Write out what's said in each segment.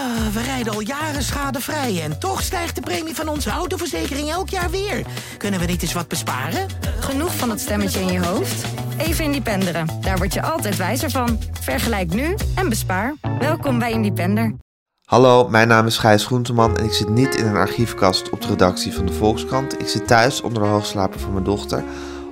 Ah, we rijden al jaren schadevrij en toch stijgt de premie van onze autoverzekering elk jaar weer. Kunnen we niet eens wat besparen? Genoeg van dat stemmetje in je hoofd? Even Independeren. Daar word je altijd wijzer van. Vergelijk nu en bespaar. Welkom bij Independer. Hallo, mijn naam is Gijs Groenteman en ik zit niet in een archiefkast op de redactie van de Volkskrant. Ik zit thuis onder de hoogslaper van mijn dochter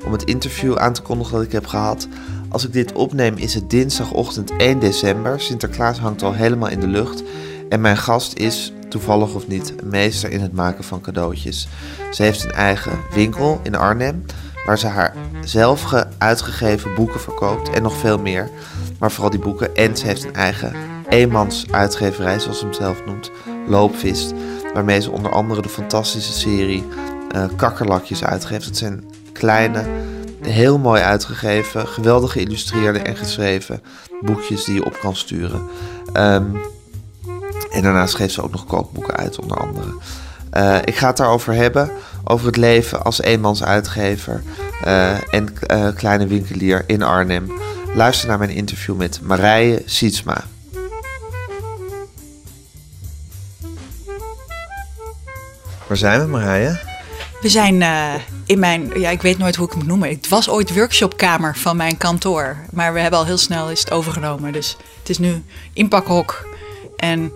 om het interview aan te kondigen dat ik heb gehad. Als ik dit opneem is het dinsdagochtend 1 december. Sinterklaas hangt al helemaal in de lucht. En mijn gast is, toevallig of niet, meester in het maken van cadeautjes. Ze heeft een eigen winkel in Arnhem, waar ze haar zelf uitgegeven boeken verkoopt en nog veel meer. Maar vooral die boeken. En ze heeft een eigen eenmans uitgeverij, zoals ze hem zelf noemt, Loopvist. Waarmee ze onder andere de fantastische serie uh, Kakkerlakjes uitgeeft. Het zijn kleine, heel mooi uitgegeven, geweldig geïllustreerde en geschreven boekjes die je op kan sturen. Um, en daarnaast geeft ze ook nog kookboeken uit, onder andere. Uh, ik ga het daarover hebben, over het leven als eenmansuitgever uh, en uh, kleine winkelier in Arnhem. Luister naar mijn interview met Marije Sietsma. Waar zijn we, Marije? We zijn in mijn, ja, ik weet nooit hoe ik het moet noemen. Het was ooit workshopkamer van mijn kantoor. Maar we hebben al heel snel is het overgenomen. Dus het is nu inpakhok en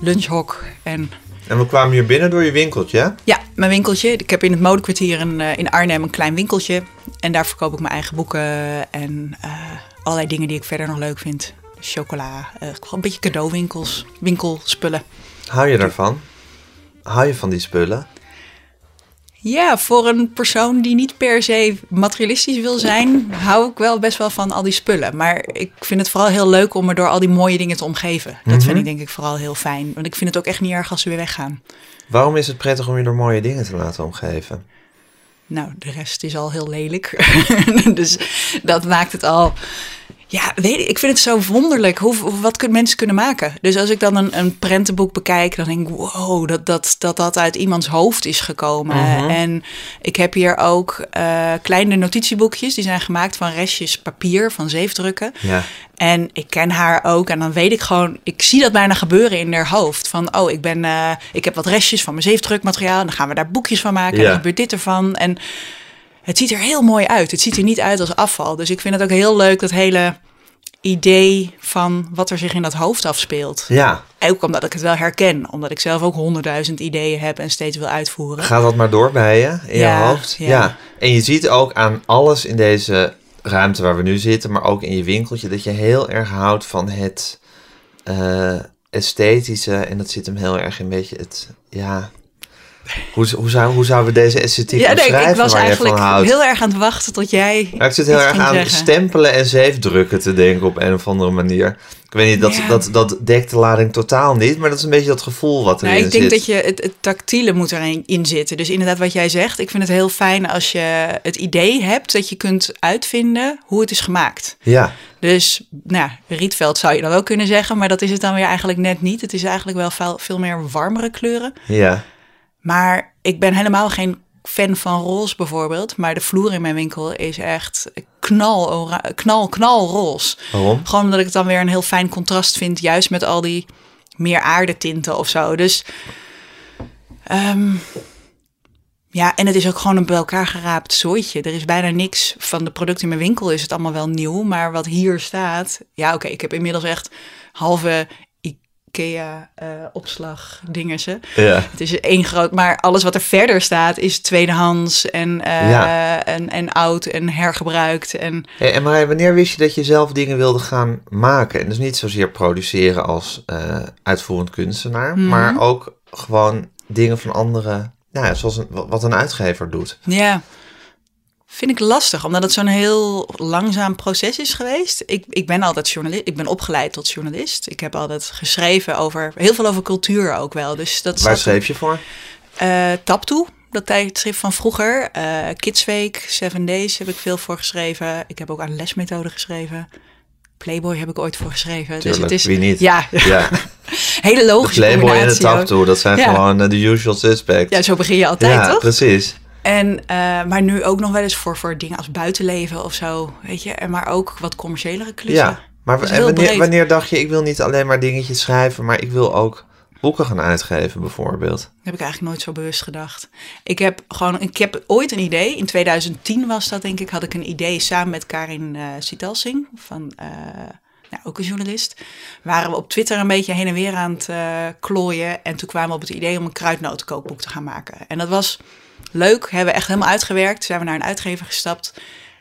lunchhok. En, en we kwamen hier binnen door je winkeltje, Ja, mijn winkeltje. Ik heb in het modekwartier in, uh, in Arnhem een klein winkeltje. En daar verkoop ik mijn eigen boeken en uh, allerlei dingen die ik verder nog leuk vind. Chocola, gewoon een beetje cadeauwinkels, winkelspullen. Hou je daarvan? Hou je van die spullen? Ja, voor een persoon die niet per se materialistisch wil zijn, hou ik wel best wel van al die spullen. Maar ik vind het vooral heel leuk om me door al die mooie dingen te omgeven. Dat mm -hmm. vind ik denk ik vooral heel fijn. Want ik vind het ook echt niet erg als ze weer weggaan. Waarom is het prettig om je door mooie dingen te laten omgeven? Nou, de rest is al heel lelijk. dus dat maakt het al ja, weet ik, ik vind het zo wonderlijk hoe, wat kunnen mensen kunnen maken. Dus als ik dan een, een prentenboek bekijk, dan denk ik, wow, dat dat, dat, dat uit iemands hoofd is gekomen. Uh -huh. En ik heb hier ook uh, kleine notitieboekjes, die zijn gemaakt van restjes papier, van zeefdrukken. Ja. En ik ken haar ook en dan weet ik gewoon, ik zie dat bijna gebeuren in haar hoofd. Van, oh, ik, ben, uh, ik heb wat restjes van mijn zeefdrukmateriaal en dan gaan we daar boekjes van maken. Ja. En dan gebeurt dit ervan. En het ziet er heel mooi uit. Het ziet er niet uit als afval. Dus ik vind het ook heel leuk, dat hele idee van wat er zich in dat hoofd afspeelt. Ja. Ook omdat ik het wel herken. Omdat ik zelf ook honderdduizend ideeën heb en steeds wil uitvoeren. Gaat dat maar door bij je, in ja, je hoofd? Ja. ja. En je ziet ook aan alles in deze ruimte waar we nu zitten, maar ook in je winkeltje, dat je heel erg houdt van het uh, esthetische. En dat zit hem heel erg in een beetje het, ja, hoe, hoe, zou, hoe zouden we deze esthetiek ja, nee, ik was waar eigenlijk je van houdt? heel erg aan het wachten tot jij Maar ik zit heel erg aan zeggen. stempelen en zeefdrukken te denken op een of andere manier. Ik weet niet, dat, Ja. dat, dat dekt de lading totaal niet, maar dat is een beetje dat gevoel wat erin Nou, ik denk zit. dat je het, het tactiele moet erin in zitten. Dus inderdaad wat jij zegt. Ik vind het heel fijn als je het idee hebt dat je kunt uitvinden hoe het is gemaakt. Ja, Dus nou, ja, Rietveld zou je dan ook kunnen zeggen, maar dat is het dan weer eigenlijk net niet. Het is eigenlijk wel veel, veel meer warmere kleuren. ja. Maar ik ben helemaal geen fan van roze bijvoorbeeld. Maar de vloer in mijn winkel is echt knal, knal, knal roze. Waarom? Gewoon omdat ik het dan weer een heel fijn contrast vind. Juist met al die meer aardetinten of zo. Dus ehm, ja, en het is ook gewoon een bij elkaar geraapt zooitje. Er is bijna niks van de producten in mijn winkel. Is het allemaal wel nieuw. Maar wat hier staat. Ja, oké. ik heb inmiddels echt halve IKEA eh opslag dingersen. Ja. Het is één groot, maar alles wat er verder staat is tweedehands en, eh, Ja. en, en oud en hergebruikt. En Hey, en Marij, wanneer wist je dat je zelf dingen wilde gaan maken? En dus niet zozeer produceren als eh, uitvoerend kunstenaar, Mhm. maar ook gewoon dingen van anderen, nou ja, zoals een, wat een uitgever doet. ja, vind ik lastig, omdat het zo'n heel langzaam proces is geweest. Ik, ik ben altijd journalist, ik ben opgeleid tot journalist. Ik heb altijd geschreven over, heel veel over cultuur ook wel. Dus dat Waar schreef je voor? Eh, Taptoe, dat tijdschrift van vroeger. Eh Kidsweek, Seven Days heb ik veel voor geschreven. Ik heb ook aan lesmethoden geschreven. Playboy heb ik ooit voor geschreven. Tuurlijk, dus het is, wie niet? Ja, Ja, hele de logische Playboy en de. Taptoe, dat zijn Ja. gewoon eh, de usual suspects. Ja, zo begin je altijd, ja toch? precies. En, eh, maar nu ook nog wel eens voor, voor dingen als buitenleven of zo, weet je. En maar ook wat commerciëlere klussen. Ja. Maar en wanneer, dacht je, ik wil niet alleen maar dingetjes schrijven, maar ik wil ook boeken gaan uitgeven bijvoorbeeld? Dat heb ik eigenlijk nooit zo bewust gedacht. Ik heb gewoon, ik heb ooit een idee. In 2010 was dat, denk ik, had ik een idee samen met Karin eh Sitelsing van. eh, nou, ook een journalist. Waren we op Twitter een beetje heen en weer aan het klooien. En toen kwamen we op het idee om een kruidnotenkookboek te gaan maken. En dat was leuk. Hebben we echt helemaal uitgewerkt. Zijn we naar een uitgever gestapt.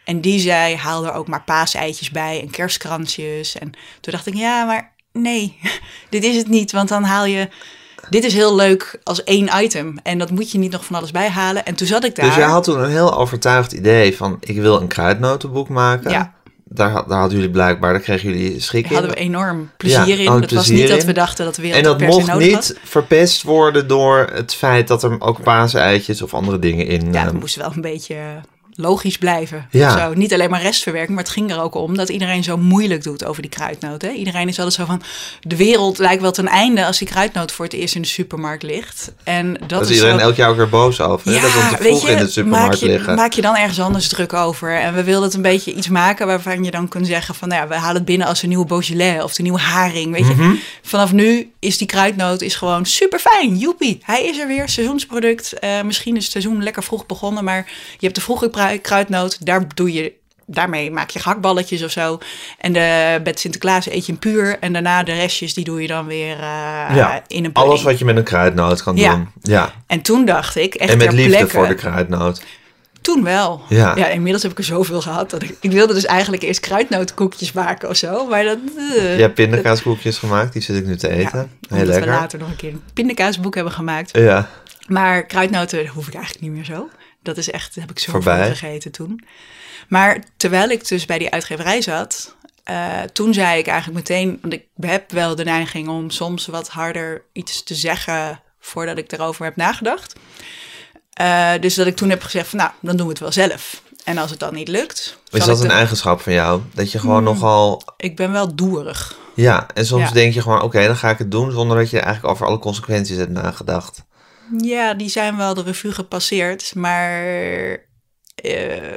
En die zei, haal er ook maar paaseitjes bij en kerstkransjes. En toen dacht ik, ja, maar nee, dit is het niet. Want dan haal je... Dit is heel leuk als één item. En dat moet je niet nog van alles bijhalen. En toen zat ik daar. Dus jij had toen een heel overtuigd idee van, ik wil een kruidnotenboek maken. Ja. Daar, daar hadden jullie blijkbaar, daar kregen jullie schik Daar hadden we in. enorm plezier Ja, in. Het was niet dat in. we dachten dat de wereld En dat mocht niet had. verpest worden door het feit dat er ook paaseitjes of andere dingen in... Ja, eh, het moest wel een beetje logisch blijven. Ja. Zo. Niet alleen maar restverwerking, maar het ging er ook om dat iedereen zo moeilijk doet over die kruidnoot. Hè? Iedereen is altijd zo van, de wereld lijkt wel ten einde als die kruidnoot voor het eerst in de supermarkt ligt. En dat is iedereen elk jaar weer boos over. hè? dat vroeg in de supermarkt maak je, liggen. maak je dan ergens anders druk over. En we wilden het een beetje iets maken waarvan je dan kunt zeggen van... Nou ja, we halen het binnen als een nieuwe Beaujolais of de nieuwe haring. Weet Mhm. je, vanaf nu is die kruidnoot is gewoon super fijn. Joepie, hij is er weer, seizoensproduct. Eh, misschien is het seizoen lekker vroeg begonnen, maar je hebt de vroege kruidnoot. Daar doe je... Daarmee maak je gehaktballetjes of zo. En de, met Sinterklaas eet je hem puur. En daarna de restjes, die doe je dan weer eh, ja, in een pudding. alles wat je met een kruidnoot kan Ja. doen. Ja. En toen dacht ik, echt En met liefde voor de kruidnoot. toen wel. Ja. inmiddels heb ik er zoveel gehad. Dat ik, ik wilde dus eigenlijk eerst kruidnootkoekjes maken of zo. Maar dat... eh, Je hebt pindakaaskoekjes gemaakt, die zit ik nu te ja, eten. Heel omdat lekker. we later nog een keer een pindakaasboek hebben gemaakt. Ja, Maar kruidnoten hoef ik eigenlijk niet meer zo. Dat is echt, heb ik zo Voorbij. gegeten toen. Maar terwijl ik dus bij die uitgeverij zat... eh, toen zei ik eigenlijk meteen... Want ik heb wel de neiging om soms wat harder iets te zeggen... voordat ik erover heb nagedacht. Eh, dus dat ik toen heb gezegd van... nou, dan doen we het wel zelf. En als het dan niet lukt... is dat een de- eigenschap van jou? Dat je gewoon Hmm. nogal... Ik ben wel doerig. Ja, en soms Ja. denk je gewoon, oké, dan ga ik het doen... zonder dat je eigenlijk over alle consequenties hebt nagedacht. Ja, die zijn wel de revue gepasseerd, maar eh,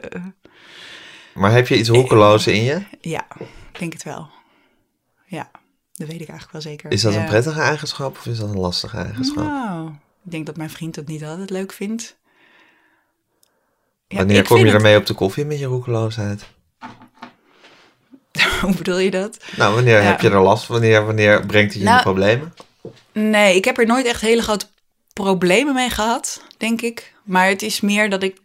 Maar heb je iets roekeloos in je? ja, ik denk het wel. Ja, dat weet ik eigenlijk wel zeker. Is dat Ja. een prettige eigenschap of is dat een lastige eigenschap? Nou, ik denk dat mijn vriend dat niet altijd leuk vindt. Ja, Wanneer kom je ermee op de koffie met je roekeloosheid? Hoe bedoel je dat? Nou, wanneer Ja. heb je er last van? Wanneer, wanneer brengt het je in Nou, de problemen? Nee, ik heb er nooit echt hele grote problemen mee gehad, denk ik. Maar het is meer dat ik.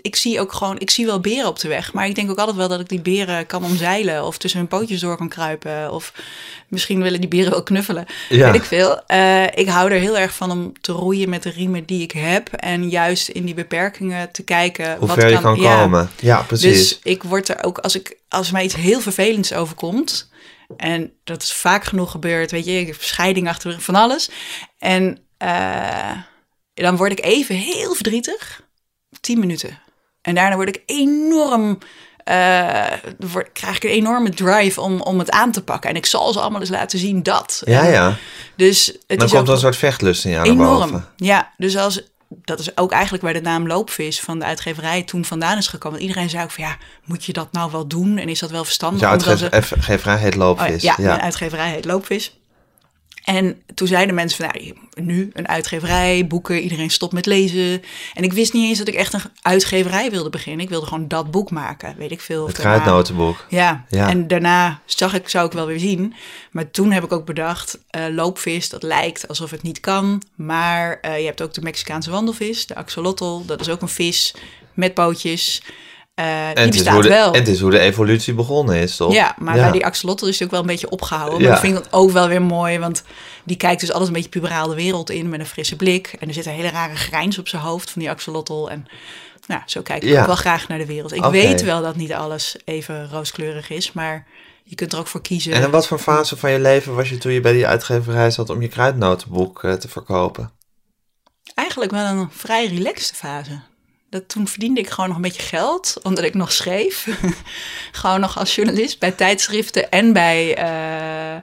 Ik zie ook gewoon, ik zie wel beren op de weg. Maar ik denk ook altijd wel dat ik die beren kan omzeilen. Of tussen hun pootjes door kan kruipen. Of misschien willen die beren wel knuffelen. Ja. Weet ik veel. Eh, ik hou er heel erg van om te roeien met de riemen die ik heb. En juist in die beperkingen te kijken. Hoe wat ver je kan ja. komen. Ja, precies. Dus ik word er ook, als, ik, als mij iets heel vervelends overkomt, en dat is vaak genoeg gebeurd, weet je, ik heb scheiding achter van alles. En eh, dan word ik even heel verdrietig, tien minuten. En daarna word ik enorm, eh, word, krijg ik een enorme drive om, om het aan te pakken. En ik zal ze allemaal eens laten zien dat. ja, En ja. Dus het Dan is komt ook een soort vechtlust in jou enorm. boven. Ja, dus als dat is ook eigenlijk waar de naam Loopvis van de uitgeverij toen vandaan is gekomen. Iedereen zei ook van ja, moet je dat nou wel doen? En is dat wel verstandig? Ja, uitgeverij heet Oh Loopvis. ja, ja, ja, mijn uitgeverij heet Loopvis. En toen zeiden mensen van, nou, nu een uitgeverij, boeken, iedereen stopt met lezen. En ik wist niet eens dat ik echt een uitgeverij wilde beginnen. Ik wilde gewoon dat boek maken, weet ik veel. Het daarna- kruidnotenboek. ja. Ja. en daarna zag ik, zou ik wel weer zien. Maar toen heb ik ook bedacht, eh, loopvis, dat lijkt alsof het niet kan. Maar eh, je hebt ook de Mexicaanse wandelvis, de axolotl. Dat is ook een vis met pootjes. Eh, En die het, is hoe de, wel. en het is hoe de evolutie begonnen is, toch? Ja, maar bij die axolotl is het ook wel een beetje opgehouden. Maar Ja. dat vind ik ook wel weer mooi, want die kijkt dus alles een beetje puberaal de wereld in met een frisse blik. En er zit een hele rare grijns op zijn hoofd van die axolotl. En nou, zo kijk ik Ja. ook wel graag naar de wereld. Ik weet wel dat niet alles even rooskleurig is, maar je kunt er ook voor kiezen. En in wat voor fase van je leven was je toen je bij die uitgeverij zat om je kruidnotenboek eh, te verkopen? Eigenlijk wel een vrij relaxte fase. Dat toen verdiende ik gewoon nog een beetje geld, omdat ik nog schreef. gewoon nog als journalist bij tijdschriften en bij, eh,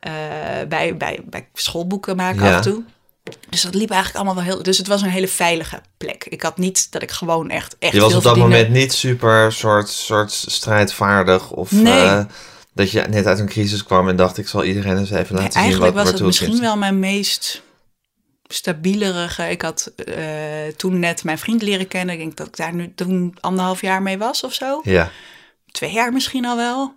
eh, bij, bij, bij schoolboeken maken Ja. af en toe. Dus dat liep eigenlijk allemaal wel heel... Dus het was een hele veilige plek. Ik had niet dat ik gewoon echt, echt Je was op dat moment niet super soort, soort strijdvaardig of Nee. eh, Dat je net uit een crisis kwam en dacht, ik zal iedereen eens even laten zien Eigenlijk wat was het misschien zit. wel mijn meest stabielerige. Ik had eh, toen net mijn vriend leren kennen. Ik denk dat ik daar nu toen anderhalf jaar mee was of zo. Ja, Twee jaar misschien al wel.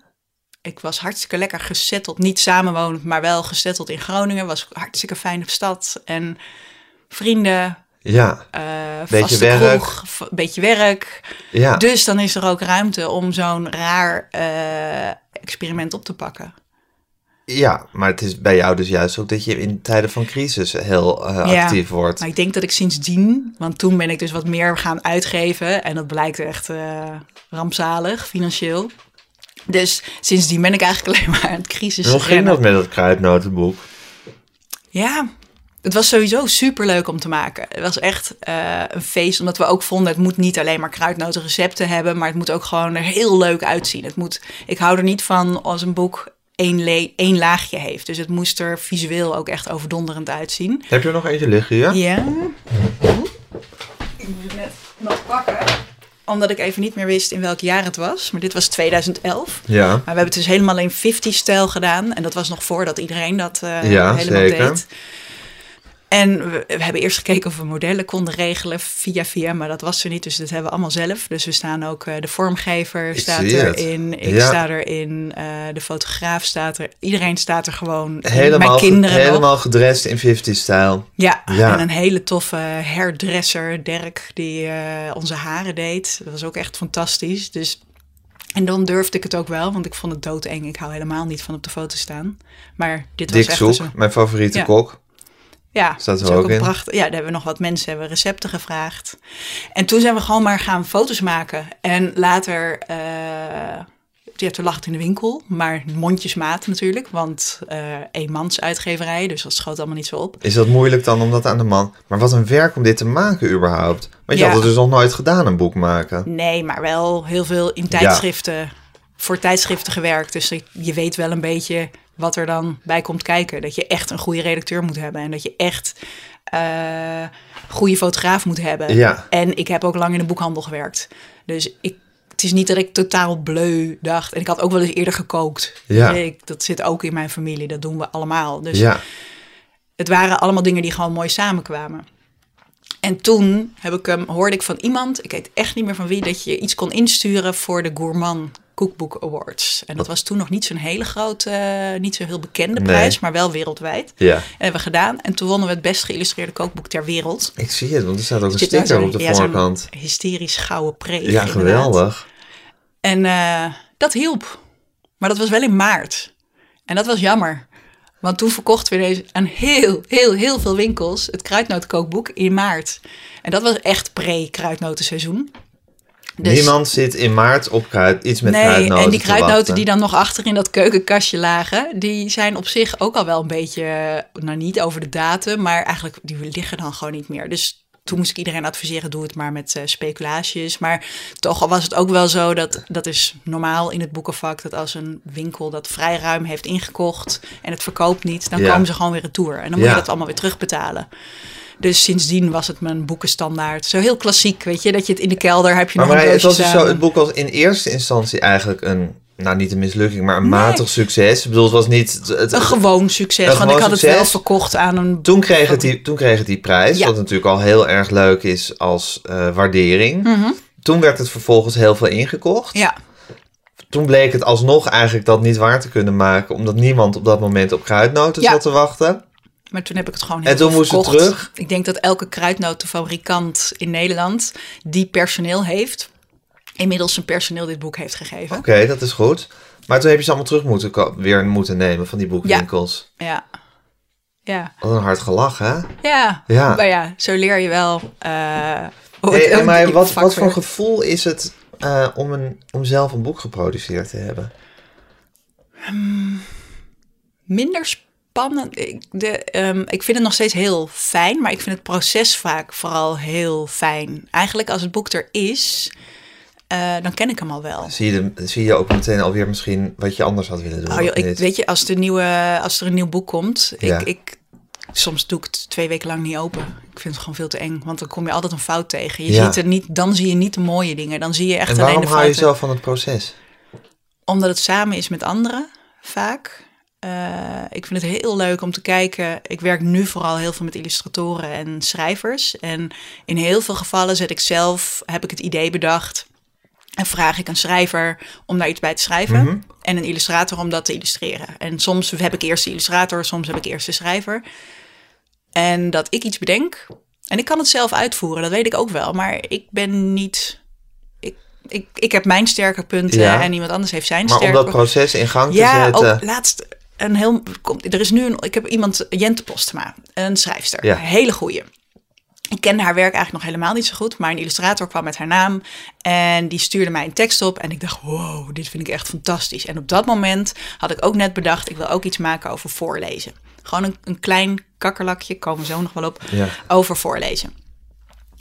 Ik was hartstikke lekker gezetteld. Niet samenwonend, maar wel gezetteld in Groningen. Was hartstikke fijne stad. En vrienden, ja, eh Beetje werk. kroeg, beetje werk. ja. Dus dan is er ook ruimte om zo'n raar eh, experiment op te pakken. Ja, maar het is bij jou dus juist ook dat je in tijden van crisis heel eh, Ja, actief wordt. Maar ik denk dat ik sindsdien, want toen ben ik dus wat meer gaan uitgeven. En dat blijkt echt eh, rampzalig financieel. Dus sindsdien ben ik eigenlijk alleen maar aan het crisis hoe ging dat met dat kruidnotenboek? Ja, het was sowieso super leuk om te maken. Het was echt eh, een feest, omdat we ook vonden... het moet niet alleen maar kruidnotenrecepten hebben... maar het moet ook gewoon er heel leuk uitzien. Het moet, ik hou er niet van als een boek één, één laagje heeft. Dus het moest er visueel ook echt overdonderend uitzien. Heb je er nog eentje liggen hier? Ja. Ik moet het net nog pakken. Omdat ik even niet meer wist in welk jaar het was. Maar dit was 2011. Ja. Maar we hebben het dus helemaal in 50-stijl gedaan. En dat was nog voordat iedereen dat eh, Ja, helemaal zeker. deed. En we, we hebben eerst gekeken of we modellen konden regelen via via, maar dat was er niet. Dus dat hebben we allemaal zelf. Dus we staan ook, eh, de vormgever Ik staat erin, ik Ja. sta erin, eh, de fotograaf staat er. Iedereen staat er gewoon. Helemaal, Mijn kinderen nog. helemaal gedrest in 50-stijl. Ja, Ja. en een hele toffe hairdresser, Dirk, die eh, onze haren deed. Dat was ook echt fantastisch. Dus, en dan durfde ik het ook wel, want ik vond het doodeng. Ik hou helemaal niet van op de foto staan. Maar dit was Dick echt Zoek, zo. mijn favoriete Ja. kok. Ja, dat is ook een prachtig. Ja, daar hebben we nog wat mensen hebben recepten gevraagd. En toen zijn we gewoon maar gaan foto's maken. En later, eh, ja, toen lag het in de winkel, maar mondjesmaat natuurlijk, want eh eenmans uitgeverij, dus dat schoot allemaal niet zo op. Is dat moeilijk dan om dat aan de man... Maar wat een werk om dit te maken überhaupt. Want je Ja. had het dus nog nooit gedaan, een boek maken. Nee, maar wel heel veel in tijdschriften, voor tijdschriften gewerkt. Dus je weet wel een beetje wat er dan bij komt kijken. Dat je echt een goede redacteur moet hebben en dat je echt eh goede fotograaf moet hebben. Ja. En ik heb ook lang in de boekhandel gewerkt. Dus ik, het is niet dat ik totaal bleu dacht. En ik had ook wel eens eerder gekookt. Ja. Ik, dat zit ook in mijn familie, dat doen we allemaal. Dus Ja, het waren allemaal dingen die gewoon mooi samenkwamen. En toen heb ik hem, hoorde ik van iemand, ik weet echt niet meer van wie, dat je iets kon insturen voor de Gourmand Cookbook Awards. En dat was toen nog niet zo'n hele grote, eh, niet zo heel bekende Nee. prijs, maar wel wereldwijd. ja. En hebben we gedaan. En toen wonnen we het best geïllustreerde kookboek ter wereld. Ik zie het, want er staat ook een sticker op de ja, voorkant. Hysterisch gouden preek. Ja, inderdaad. geweldig. En eh, dat hielp. Maar dat was wel in maart. En dat was jammer. Want toen verkochten we deze aan heel, heel, heel veel winkels het kruidnotenkookboek in maart. En dat was echt pre-kruidnotenseizoen. Dus- Niemand zit in maart op kruid, iets met nee, kruidnoten en die te kruidnoten die dan nog achter in dat keukenkastje lagen, die zijn op zich ook al wel een beetje, nou niet over de datum, maar eigenlijk die liggen dan gewoon niet meer. Dus toen moest ik iedereen adviseren, doe het maar met eh, speculaties. Maar toch was het ook wel zo dat, dat is normaal in het boekenvak, dat als een winkel dat vrij ruim heeft ingekocht en het verkoopt niet, dan Ja. komen ze gewoon weer retour. En dan moet Ja. je dat allemaal weer terugbetalen. Dus sindsdien was het mijn boekenstandaard. Zo heel klassiek, weet je, dat je het in de kelder heb je Maar, nog maar een het was dus zo, het boek was in eerste instantie eigenlijk een, nou niet een mislukking, maar een Nee. matig succes. Ik bedoel, het was niet... Het, het- Een gewoon succes, Een want ik had het wel verkocht aan een... toen, kreeg het die, toen kreeg het die prijs, Ja. wat natuurlijk al heel erg leuk is als eh, waardering. Toen werd het vervolgens heel veel ingekocht. Mhm. Ja, Toen bleek het alsnog eigenlijk dat niet waar te kunnen maken, omdat niemand op dat moment op kruidnoten Ja. zat te wachten. maar toen heb ik het gewoon heel En toen het terug? Ik denk dat elke kruidnotenfabrikant in Nederland die personeel heeft, inmiddels zijn personeel dit boek heeft gegeven. Oké, dat is goed. Maar toen heb je ze allemaal terug moeten, weer moeten nemen van die boekwinkels. Ja. Ja. Wat een hard gelach, hè? Ja. Ja. Maar ja, zo leer je wel. eh, Hey, maar wat, wat voor gevoel is het eh, om, een, om zelf een boek geproduceerd te hebben? minder spannend. Ik, de, ehm, ik vind het nog steeds heel fijn, maar ik vind het proces vaak vooral heel fijn. Eigenlijk als het boek er is, eh, dan ken ik hem al wel. Zie je, de- zie je ook meteen alweer misschien wat je anders had willen doen? Oh, joh, ik, weet je, als, de nieuwe, als er een nieuw boek komt, Ja. ik, ik, soms doe ik het twee weken lang niet open. Ik vind het gewoon veel te eng, want dan kom je altijd een fout tegen. Je Ja. ziet er niet, dan zie je niet de mooie dingen, dan zie je echt en alleen waarom de hou je fouten. zo van het proces? omdat het samen is met anderen, vaak. Eh, ik vind het heel leuk om te kijken. Ik werk nu vooral heel veel met illustratoren en schrijvers. En in heel veel gevallen zet ik zelf, heb ik het idee bedacht. En vraag ik een schrijver om daar iets bij te schrijven. En een illustrator om dat te illustreren. En soms heb ik eerst de illustrator, soms heb ik eerst de schrijver. En dat ik iets bedenk. En ik kan het zelf uitvoeren, dat weet ik ook wel. Maar ik ben niet. Ik, ik, ik heb mijn sterke punten Ja. en iemand anders heeft zijn Maar om sterke dat proces in gang te ja, zetten. ook laatst een heel. komt- Er is nu een. Ik heb iemand, Jente Postema, een schrijfster. Ja. Een hele goeie. Ik kende haar werk eigenlijk nog helemaal niet zo goed, maar een illustrator kwam met haar naam en die stuurde mij een tekst op en ik dacht, wow, dit vind ik echt fantastisch. En op dat moment had ik ook net bedacht, ik wil ook iets maken over voorlezen. Gewoon een, een klein kakkerlakje, komen we zo nog wel op, Ja. over voorlezen.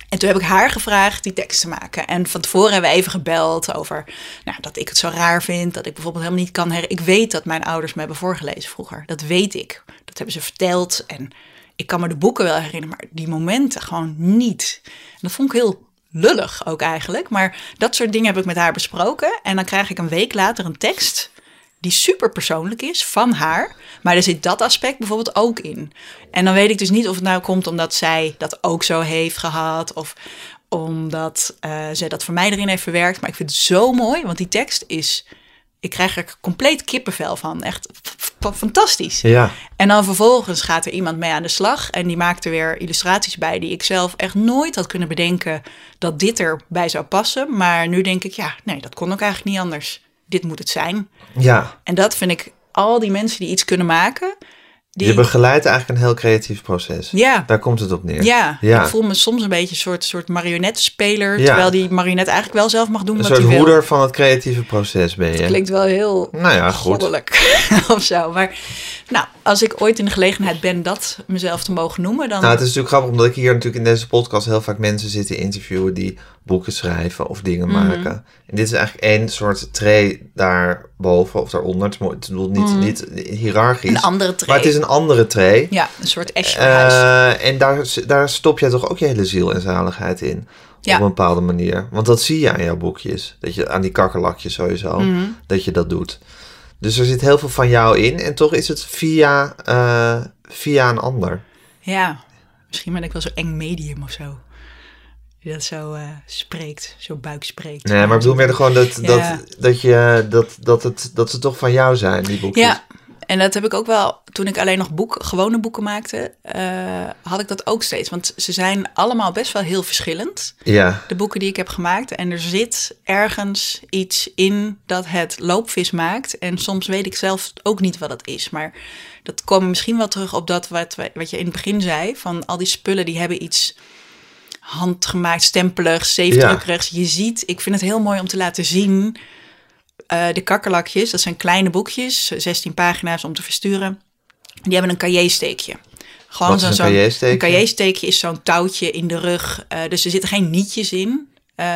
En toen heb ik haar gevraagd die tekst te maken. En van tevoren hebben we even gebeld over nou, dat ik het zo raar vind. Dat ik bijvoorbeeld helemaal niet kan herinneren. Ik weet dat mijn ouders me hebben voorgelezen vroeger. Dat weet ik. Dat hebben ze verteld. En ik kan me de boeken wel herinneren, maar die momenten gewoon niet. En dat vond ik heel lullig ook eigenlijk. Maar dat soort dingen heb ik met haar besproken. En dan krijg ik een week later een tekst die super persoonlijk is van haar. Maar er zit dat aspect bijvoorbeeld ook in. En dan weet ik dus niet of het nou komt omdat zij dat ook zo heeft gehad. Of omdat eh zij dat voor mij erin heeft verwerkt. Maar ik vind het zo mooi, want die tekst is... Ik krijg er compleet kippenvel van. Echt fantastisch. Ja. En dan vervolgens gaat er iemand mee aan de slag en die maakt er weer illustraties bij die ik zelf echt nooit had kunnen bedenken dat dit erbij zou passen. Maar nu denk ik, ja, nee, dat kon ook eigenlijk niet anders. Dit moet het zijn. ja. En dat vind ik, al die mensen die iets kunnen maken, die, Je begeleidt eigenlijk een heel creatief proces. Ja. Daar komt het op neer. ja, ja. ik voel me soms een beetje een soort, soort marionetspeler, Ja. terwijl die marionet eigenlijk wel zelf mag doen Een wat soort hij wil. hoeder van het creatieve proces ben je. Klinkt wel heel Nou ja, goddelijk of zo. Maar nou, als ik ooit in de gelegenheid ben dat mezelf te mogen noemen, dan Nou, het is natuurlijk grappig omdat ik hier natuurlijk in deze podcast heel vaak mensen zitten interviewen die boeken schrijven of dingen Mhm. maken. En dit is eigenlijk één soort tray daarboven of daaronder. Het bedoelt niet, niet hiërarchisch. Een andere tray. Maar het is een andere tray. Ja, een soort. Eh, en daar, daar stop jij toch ook je hele ziel en zaligheid in. Ja. Op een bepaalde manier. Want dat zie je aan jouw boekjes. Dat je aan die kakkerlakjes sowieso. Mhm. Dat je dat doet. Dus er zit heel veel van jou in. En toch is het via, eh, via een ander. ja, misschien ben ik wel zo eng medium of zo. Die dat zo eh, spreekt, zo buik spreekt. Nee, maar ik bedoel meer gewoon dat, dat, Ja. dat, je, dat, dat, het, dat ze toch van jou zijn, die boekjes. Ja, en dat heb ik ook wel, toen ik alleen nog boek, gewone boeken maakte, eh, had ik dat ook steeds. Want ze zijn allemaal best wel heel verschillend. Ja, de boeken die ik heb gemaakt. En er zit ergens iets in dat het loopvis maakt. En soms weet ik zelf ook niet wat het is. Maar dat komt misschien wel terug op dat wat, wat je in het begin zei. Van al die spullen die hebben iets handgemaakt, stempeligs, zeefdrukkerigs. Je ziet, ik vind het heel mooi om te laten zien... eh, de kakkerlakjes, dat zijn kleine boekjes, 16 pagina's om te versturen. Die hebben een cahier-steekje. Gewoon zo'n- cahier-steekje? Een cahier-steekje is zo'n touwtje in de rug. eh, dus er zitten geen nietjes in. eh,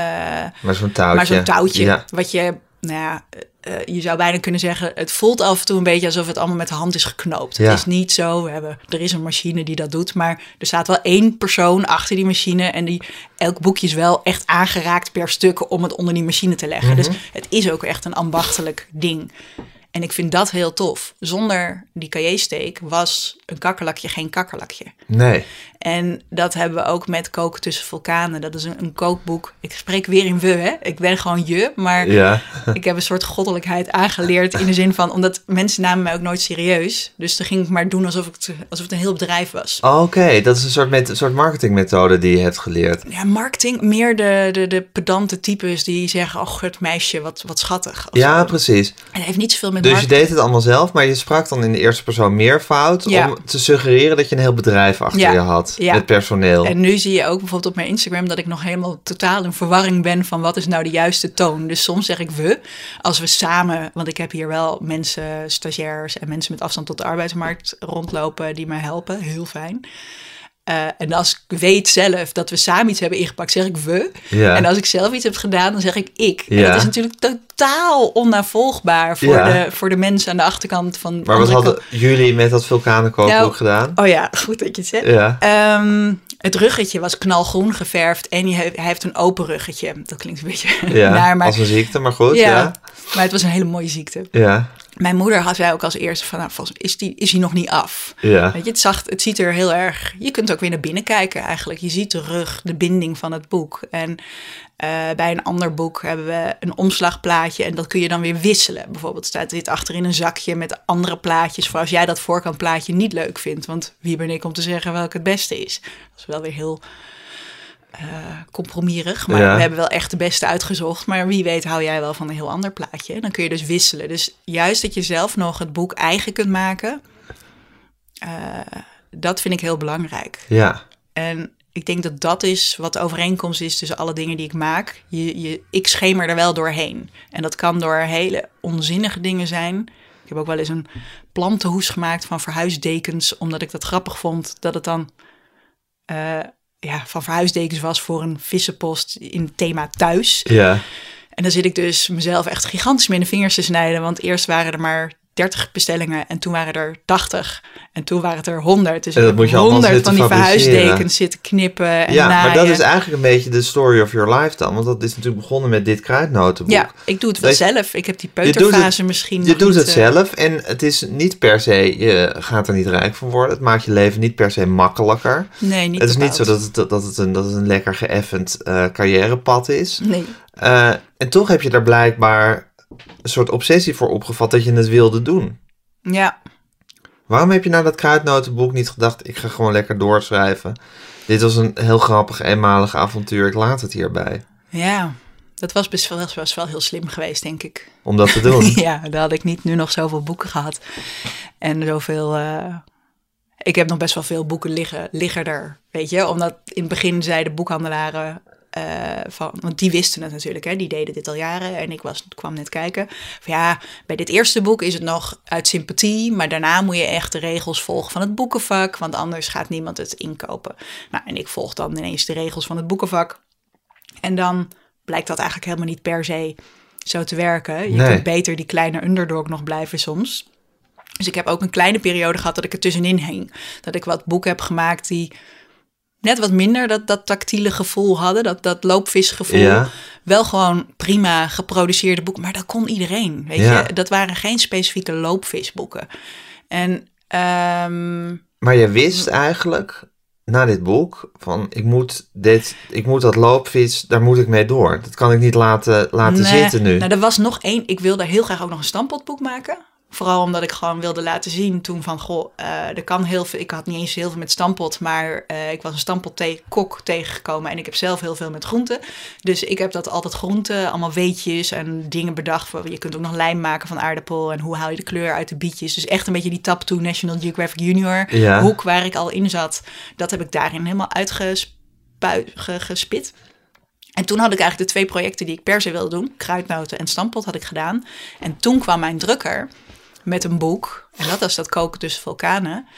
maar zo'n touwtje. maar zo'n touwtje. Ja. Wat je, nou ja, eh, je zou bijna kunnen zeggen... het voelt af en toe een beetje alsof het allemaal met de hand is geknoopt. Ja. Het is niet zo, we hebben, er is een machine die dat doet... maar er staat wel één persoon achter die machine... en die, elk boekje is wel echt aangeraakt per stuk... om het onder die machine te leggen. Dus het is ook echt een ambachtelijk ding. En ik vind dat heel tof. Zonder die cahier-steek was een kakkerlakje geen kakkerlakje. Nee. En dat hebben we ook met Koken tussen vulkanen. Dat is een, een kookboek. Ik spreek weer in we, hè. Ik ben gewoon je, maar Ja. ik heb een soort goddelijkheid aangeleerd in de zin van... omdat mensen namen mij ook nooit serieus. Dus dan ging ik maar doen alsof, ik het, alsof het een heel bedrijf was. Oh, Oké, dat is een soort, met, een soort marketingmethode die je hebt geleerd. Ja, marketing, meer de, de, de pedante types die zeggen... oh, het meisje, wat, wat schattig. Ja, zo. precies. En heeft niet zoveel met Dus je deed het allemaal zelf, maar je sprak dan in de eerste persoon meervoud... Ja. om te suggereren dat je een heel bedrijf achter Ja. je had. Ja. Met personeel. En nu zie je ook bijvoorbeeld op mijn Instagram dat ik nog helemaal totaal in verwarring ben van wat is nou de juiste toon. Dus soms zeg ik we, als we samen, want ik heb hier wel mensen, stagiairs en mensen met afstand tot de arbeidsmarkt rondlopen die mij helpen. Heel fijn. Eh, en als ik weet zelf dat we samen iets hebben ingepakt, zeg ik we. Ja. En als ik zelf iets heb gedaan, dan zeg ik ik. En dat is natuurlijk totaal onnavolgbaar voor, Ja. de, voor de mensen aan de achterkant van de maar wat hadden jullie met dat vulkanenkookboek Nou, gedaan? Oh ja, goed dat je het zegt. Ja. Ehm, het ruggetje was knalgroen geverfd en hij heeft, een open ruggetje. Dat klinkt een beetje Ja, naar, maar als een ziekte, maar goed. ja, Ja. Maar het was een hele mooie ziekte. Ja, Mijn moeder had zei ook als eerste van, nou, is, die, is hij nog niet af? ja. Weet je, het, zag, het ziet er heel erg... Je kunt ook weer naar binnen kijken eigenlijk. Je ziet de rug, de binding van het boek. En eh, bij een ander boek hebben we een omslagplaatje... en dat kun je dan weer wisselen. Bijvoorbeeld staat dit achterin een zakje met andere plaatjes... voor als jij dat voorkantplaatje niet leuk vindt. Want wie ben ik om te zeggen welk het beste is? Dat is wel weer heel eh compromisierig. Maar Ja. we hebben wel echt de beste uitgezocht. Maar wie weet hou jij wel van een heel ander plaatje. Dan kun je dus wisselen. Dus juist dat je zelf nog het boek eigen kunt maken... eh, dat vind ik heel belangrijk. Ja, En ik denk dat dat is wat de overeenkomst is tussen alle dingen die ik maak. Je, je, ik schemer er wel doorheen. En dat kan door hele onzinnige dingen zijn. Ik heb ook wel eens een plantenhoes gemaakt van verhuisdekens, omdat ik dat grappig vond dat het dan eh, ja, van verhuisdekens was voor een vissenpost in het thema thuis. ja. En dan zit ik dus mezelf echt gigantisch mee in de vingers te snijden. Want eerst waren er maar 30 bestellingen en toen waren er 80. En toen waren het er 100. Dus En dat moet je heb allemaal 100 van die verhuisdekens zitten knippen en Ja, maar dat is eigenlijk een beetje de story of your life dan. Want dat is natuurlijk begonnen met dit kruidnotenboek. Ja, ik doe het wel zelf. Ik heb die peuterfase misschien Je doet niet, het eh, zelf en het is niet per se, je gaat er niet rijk van worden. Het maakt je leven niet per se makkelijker. Nee, niet het is niet zo dat het, dat het, een, dat het een lekker geëffend eh, carrièrepad is. Nee. Eh, en toch heb je daar blijkbaar een soort obsessie voor opgevat dat je het wilde doen. Ja, Waarom heb je na dat kruidnotenboek niet gedacht, ik ga gewoon lekker doorschrijven? Dit was een heel grappig, eenmalig avontuur, ik laat het hierbij. ja. Dat was best wel, was wel heel slim geweest, denk ik. Om dat te doen. ja, dan had ik niet nu nog zoveel boeken gehad. En zoveel... eh, ik heb nog best wel veel boeken liggen, liggen er, weet je. Omdat in het begin zeiden boekhandelaren... eh, van, want die wisten het natuurlijk, hè, die deden dit al jaren. En ik was, kwam net kijken. Van ja, bij dit eerste boek is het nog uit sympathie. Maar daarna moet je echt de regels volgen van het boekenvak. Want anders gaat niemand het inkopen. Nou, en ik volg dan ineens de regels van het boekenvak. En dan blijkt dat eigenlijk helemaal niet per se zo te werken. Je Nee. kunt beter die kleine underdog nog blijven soms. Dus ik heb ook een kleine periode gehad dat ik er tussenin hing. Dat ik wat boeken heb gemaakt die net wat minder dat, dat tactiele gevoel hadden. Dat, dat loopvisgevoel. Ja. Wel gewoon prima geproduceerde boeken. Maar dat kon iedereen. Weet Ja. je? Dat waren geen specifieke loopvisboeken. En ehm, Maar je wist eigenlijk, na dit boek, van ik moet, dit, ik moet dat loopvis, daar moet ik mee door. Dat kan ik niet laten, laten Nee, zitten nu. Nou, er was nog één. Ik wilde heel graag ook nog een stampotboek maken. Vooral omdat ik gewoon wilde laten zien toen van, goh, eh, er kan heel veel. Ik had niet eens heel veel met stampot, maar eh, ik was een stampot te kok tegengekomen en ik heb zelf heel veel met groenten. Dus ik heb dat altijd groenten, allemaal weetjes en dingen bedacht. Voor, je kunt ook nog lijm maken van aardappel en hoe haal je de kleur uit de bietjes. Dus echt een beetje die tap to National Geographic Junior Ja. hoek waar ik al in zat. Dat heb ik daarin helemaal uitgespit. En toen had ik eigenlijk de twee projecten die ik per se wilde doen. Kruidnoten en stampot had ik gedaan. En toen kwam mijn drukker met een boek. En dat was dat koken tussen vulkanen.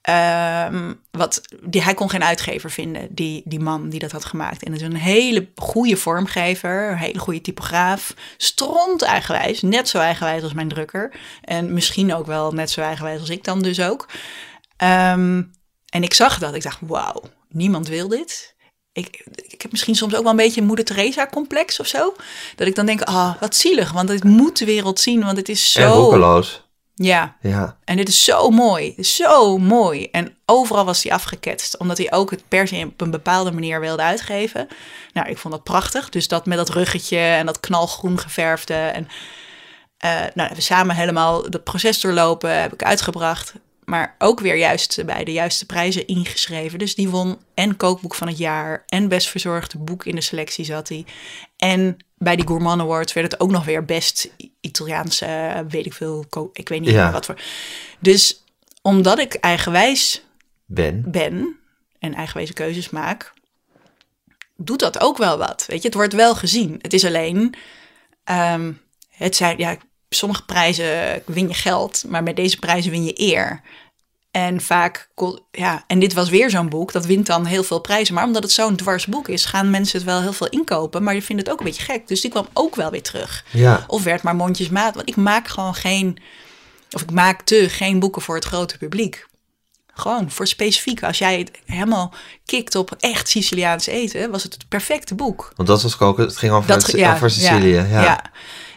Ehm, wat, die, hij kon geen uitgever vinden, die, die man die dat had gemaakt. En het is een hele goede vormgever, een hele goede typograaf. Stront eigenwijs, net zo eigenwijs als mijn drukker. En misschien ook wel net zo eigenwijs als ik dan dus ook. Ehm, en ik zag dat, ik dacht, wauw, niemand wil dit. Ik, ik heb misschien soms ook wel een beetje een moeder Teresa complex of zo. Dat ik dan denk, ah, wat zielig, want dit moet de wereld zien, want het is En zo... roekeloos. Ja, Ja. en dit is zo mooi, zo mooi. En overal was hij afgeketst, omdat hij ook het per se op een bepaalde manier wilde uitgeven. Nou, ik vond dat prachtig. Dus dat met dat ruggetje en dat knalgroen geverfde. En eh, nou, we samen helemaal dat proces doorlopen, heb ik uitgebracht. Maar ook weer juist bij de juiste prijzen ingeschreven. Dus die won en kookboek van het jaar en best verzorgde boek in de selectie zat hij. En bij die Gourmand Awards werd het ook nog weer best Italiaanse, weet ik veel, ik weet niet Ja. meer wat voor. Dus omdat ik eigenwijs Ben. ben en eigenwijze keuzes maak, doet dat ook wel wat. Weet je, het wordt wel gezien. Het is alleen, ehm, het zijn, ja, sommige prijzen win je geld, maar met deze prijzen win je eer. En vaak, ja, en dit was weer zo'n boek, dat wint dan heel veel prijzen. Maar omdat het zo'n dwars boek is, gaan mensen het wel heel veel inkopen. Maar je vindt het ook een beetje gek. Dus die kwam ook wel weer terug. Ja. Of werd maar mondjesmaat. Want ik maak gewoon geen, of ik maakte geen boeken voor het grote publiek. Gewoon voor specifiek. Als jij het helemaal kikt op echt Siciliaans eten, was het het perfecte boek. Want dat was koken, het ging over, Dat, ja, over Sicilië. Ja. ja.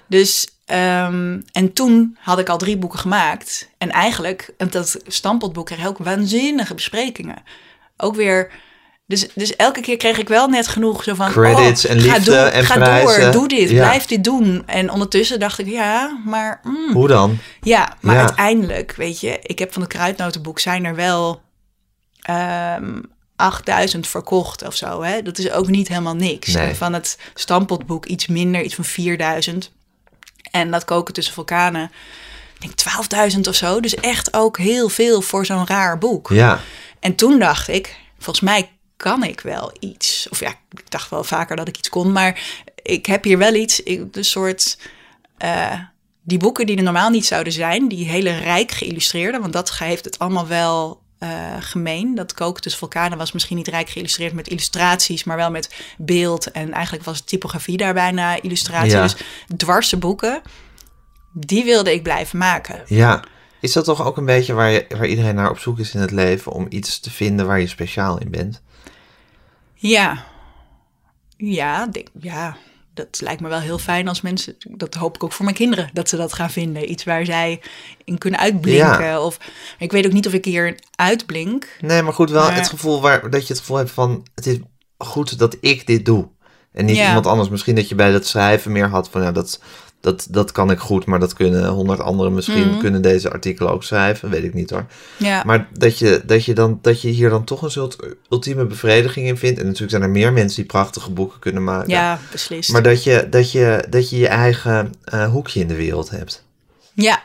Dus, ehm, en toen had ik al drie boeken gemaakt. En eigenlijk, en dat stampotboek kreeg ook waanzinnige besprekingen. Ook weer... Dus, dus elke keer kreeg ik wel net genoeg zo van... Credits oh, en ga liefde door, en ga prijzen. door, doe dit, Ja. blijf dit doen. En ondertussen dacht ik, ja, maar... mm, Hoe dan? ja, maar Ja. uiteindelijk, weet je, ik heb van het kruidnotenboek zijn er wel ehm 8000 verkocht of zo. Hè? Dat is ook niet helemaal niks. Nee. Van het stampotboek iets minder, iets van 4000. En dat koken tussen vulkanen, ik denk 12.000 of zo. Dus echt ook heel veel voor zo'n raar boek. Ja. En toen dacht ik, volgens mij kan ik wel iets. Of ja, ik dacht wel vaker dat ik iets kon, maar ik heb hier wel iets, ik, een soort. eh, die boeken die er normaal niet zouden zijn, die hele rijk geïllustreerde, want dat heeft het allemaal wel eh, gemeen. Dat koken tussen vulkanen was misschien niet rijk geïllustreerd met illustraties, maar wel met beeld. En eigenlijk was typografie daar bijna illustratie. Ja. Dus dwarse boeken, die wilde ik blijven maken. Ja. Is dat toch ook een beetje waar, je, waar iedereen naar op zoek is in het leven? Om iets te vinden waar je speciaal in bent? Ja. Ja, denk, ja, dat lijkt me wel heel fijn als mensen, dat hoop ik ook voor mijn kinderen, dat ze dat gaan vinden. Iets waar zij in kunnen uitblinken. Ja. Of, ik weet ook niet of ik hier uitblink. Nee, maar goed, wel Maar- het gevoel waar, dat je het gevoel hebt van... Het is goed dat ik dit doe. En niet Ja. iemand anders. Misschien dat je bij dat schrijven meer had van... Ja, dat, dat, dat kan ik goed, maar dat kunnen honderd anderen misschien... Mhm. kunnen deze artikelen ook schrijven. Weet ik niet hoor. Ja, Maar dat je, dat, je dan, dat je hier dan toch een soort ultieme bevrediging in vindt. En natuurlijk zijn er meer mensen die prachtige boeken kunnen maken. ja beslist. Maar dat je dat je, dat je, je eigen eh, hoekje in de wereld hebt. Ja.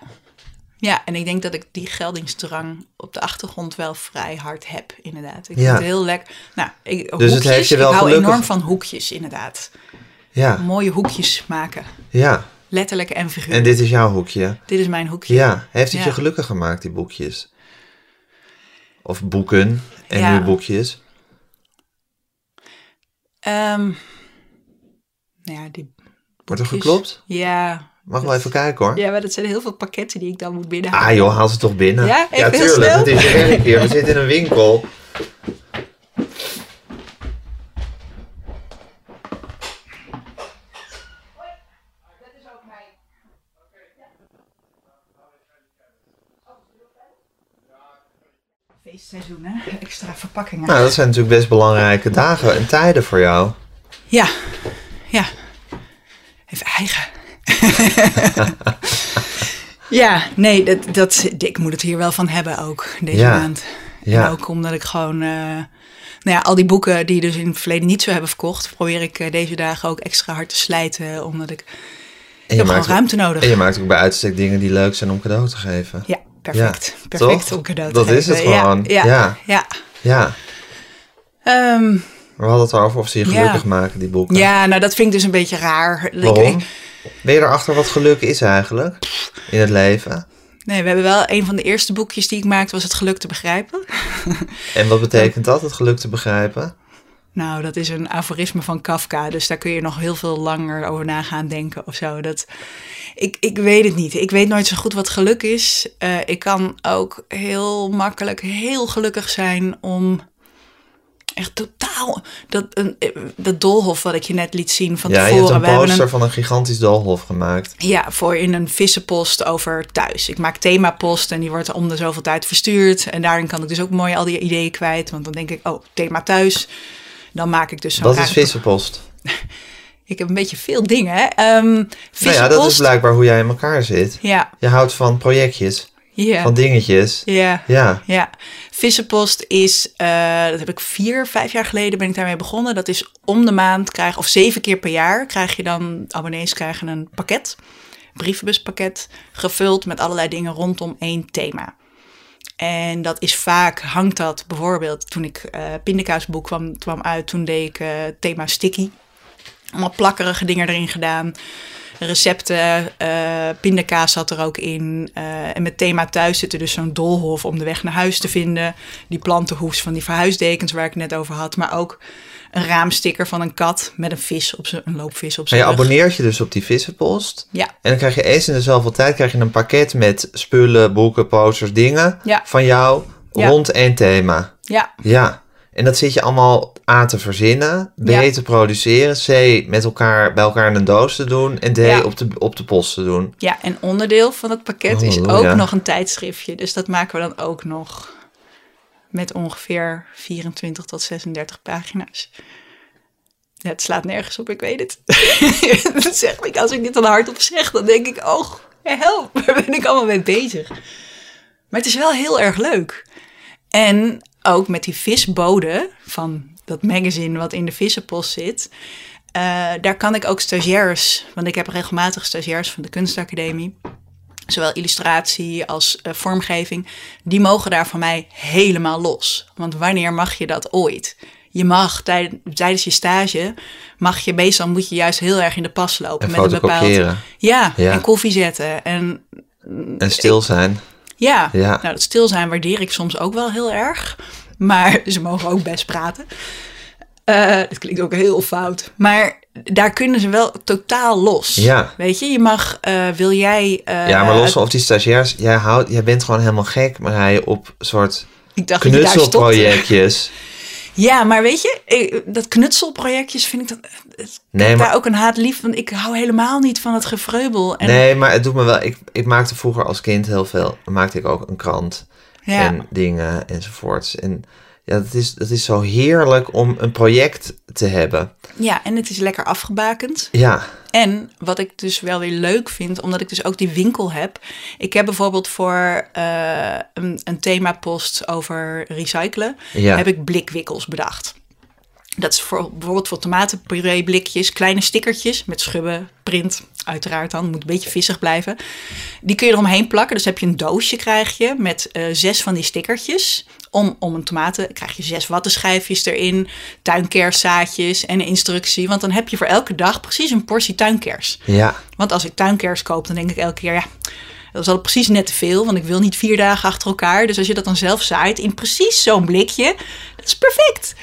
ja, en ik denk dat ik die geldingsdrang op de achtergrond wel vrij hard heb, inderdaad. Ik Ja. vind het heel lekker. Nou, ik, Dus het hoekjes, heeft je wel ik hou gelukkig- enorm van hoekjes, inderdaad. Ja, Mooie hoekjes maken. ja. Letterlijk en figuurlijk. En dit is jouw hoekje. Dit is mijn hoekje. Ja, heeft het Ja. je gelukkig gemaakt, die boekjes? Of boeken en Ja. nu boekjes? Ehm, nou ja, die Wordt er geklopt? Ja. Mag wel even kijken hoor. Ja, maar dat zijn heel veel pakketten die ik dan moet binnenhalen. Ah joh, haal ze toch binnen. Ja? Heel tuurlijk. Het is je hier. We zitten in een winkel. Feestseizoen, hè? Extra verpakkingen. Nou, dat zijn natuurlijk best belangrijke dagen en tijden voor jou. Ja. Ja. Even eigen. ja, nee, dat, dat, ik moet het hier wel van hebben ook, deze Ja. maand. Ja. En ook omdat ik gewoon... eh, nou ja, al die boeken die dus in het verleden niet zo hebben verkocht... probeer ik eh, deze dagen ook extra hard te slijten. Omdat ik... En Ik je, gewoon ruimte nodig. en je maakt ook bij uitstek dingen die leuk zijn om cadeau te geven. Ja, perfect. Ja, perfect toch? om cadeau te Dat is het gewoon. Ja, Ja. ja. Ja, Ehm, we hadden het erover of ze je gelukkig maken, die boeken. ja, nou dat vind ik dus een beetje raar. Waarom? Ben je erachter wat geluk is eigenlijk in het leven? nee, we hebben wel een van de eerste boekjes die ik maakte, was het geluk te begrijpen. En wat betekent dat, het geluk te begrijpen? Nou, dat is een aforisme van Kafka, dus daar kun je nog heel veel langer over na gaan denken of zo. Dat, ik, ik weet het niet. Ik weet nooit zo goed wat geluk is. Eh, ik kan ook heel makkelijk heel gelukkig zijn om echt totaal dat, een, eh, dat doolhof wat ik je net liet zien van ja, je hebt tevoren. een poster een, van een gigantisch doolhof gemaakt. Ja, voor in een vissenpost over thuis. Ik maak themapost en die wordt om de zoveel tijd verstuurd. En daarin kan ik dus ook mooi al die ideeën kwijt. Want dan denk ik, oh, thema thuis. Dan maak ik dus zo'n Wat is vissenpost? Ik heb een beetje veel dingen, hè. Ehm Nou ja, vissenpost. dat is blijkbaar hoe jij in elkaar zit. Ja, Je houdt van projectjes, ja, van dingetjes. ja. Ja, Ja, Vissenpost is, eh, dat heb ik vier, vijf jaar geleden ben ik daarmee begonnen. Dat is om de maand krijg, of zeven keer per jaar krijg je dan, abonnees krijgen een pakket, brievenbuspakket, gevuld met allerlei dingen rondom één thema. En dat is vaak, hangt dat bijvoorbeeld, toen ik eh pindakaasboek kwam, kwam uit, toen deed ik eh, thema sticky. Allemaal plakkerige dingen erin gedaan. Recepten, eh pindakaas zat er ook in. En met thema thuis zit er dus zo'n doolhof om de weg naar huis te vinden. Die plantenhoes van die verhuisdekens waar ik net over had. Maar ook een raamsticker van een kat met een vis op zijn, een loopvis op en zijn je rug. abonneert je dus op die vissenpost. Ja, En dan krijg je eens in de zoveel tijd krijg je een pakket met spullen, boeken, posters, dingen Ja. van jou Ja. rond één thema. ja, Ja. En dat zit je allemaal A te verzinnen, B Ja. te produceren, C met elkaar bij elkaar in een doos te doen en D Ja. op, de, op de post te doen. Ja, en onderdeel van het pakket is ook nog een tijdschriftje. Dus dat maken we dan ook nog met ongeveer 24 tot 36 pagina's. Het slaat nergens op, ik weet het. dat zeg ik, als ik dit dan hardop zeg, dan denk ik, oh, help, waar ben ik allemaal mee bezig? Maar het is wel heel erg leuk. En ook met die visbode van dat magazine wat in de vissenpost zit. eh, daar kan ik ook stagiairs, want ik heb regelmatig stagiairs van de kunstacademie. Zowel illustratie als eh, vormgeving. Die mogen daar van mij helemaal los. Want wanneer mag je dat ooit? Je mag tijd- tijdens je stage, mag je meestal moet je juist heel erg in de pas lopen. En met een bepaald. Ja, Ja. en koffie zetten. En En stil zijn. ja, Ja. nou dat stil zijn waardeer ik soms ook wel heel erg. Maar ze mogen ook best praten. Eh dat klinkt ook heel fout. Maar daar kunnen ze wel totaal los. Ja. Weet je, je mag, eh, wil jij... eh, ja, maar los of die stagiairs, jij, houdt, jij bent gewoon helemaal gek, Marije, op soort ik dacht daar knutselprojectjes. Ja, maar weet je, ik- dat knutselprojectjes vind ik Nee, daar maar, ook een haat lief, want ik hou helemaal niet van het gevreubel. En, nee, maar het doet me wel... Ik, ik maakte vroeger als kind heel veel... Maakte ik ook een krant ja. en dingen enzovoorts. En ja, dat is, dat is zo heerlijk om een project te hebben. ja, en het is lekker afgebakend. Ja, En wat ik dus wel weer leuk vind, omdat ik dus ook die winkel heb. Ik heb bijvoorbeeld voor eh, een, een themapost over recyclen, ja. heb ik blikwikkels bedacht. Dat is voor, bijvoorbeeld voor tomatenpuree blikjes, kleine stickertjes met schubben, print, uiteraard dan, moet een beetje vissig blijven. Die kun je eromheen plakken, dus heb je een doosje krijg je met eh, zes van die stickertjes. Om, om een tomaten krijg je zes wattenschijfjes erin, tuinkerszaadjes en een instructie. Want dan heb je voor elke dag precies een portie tuinkers. ja. Want als ik tuinkers koop, dan denk ik elke keer, ja, dat is al precies net te veel. Want ik wil niet vier dagen achter elkaar. Dus als je dat dan zelf zaait in precies zo'n blikje, dat is perfect.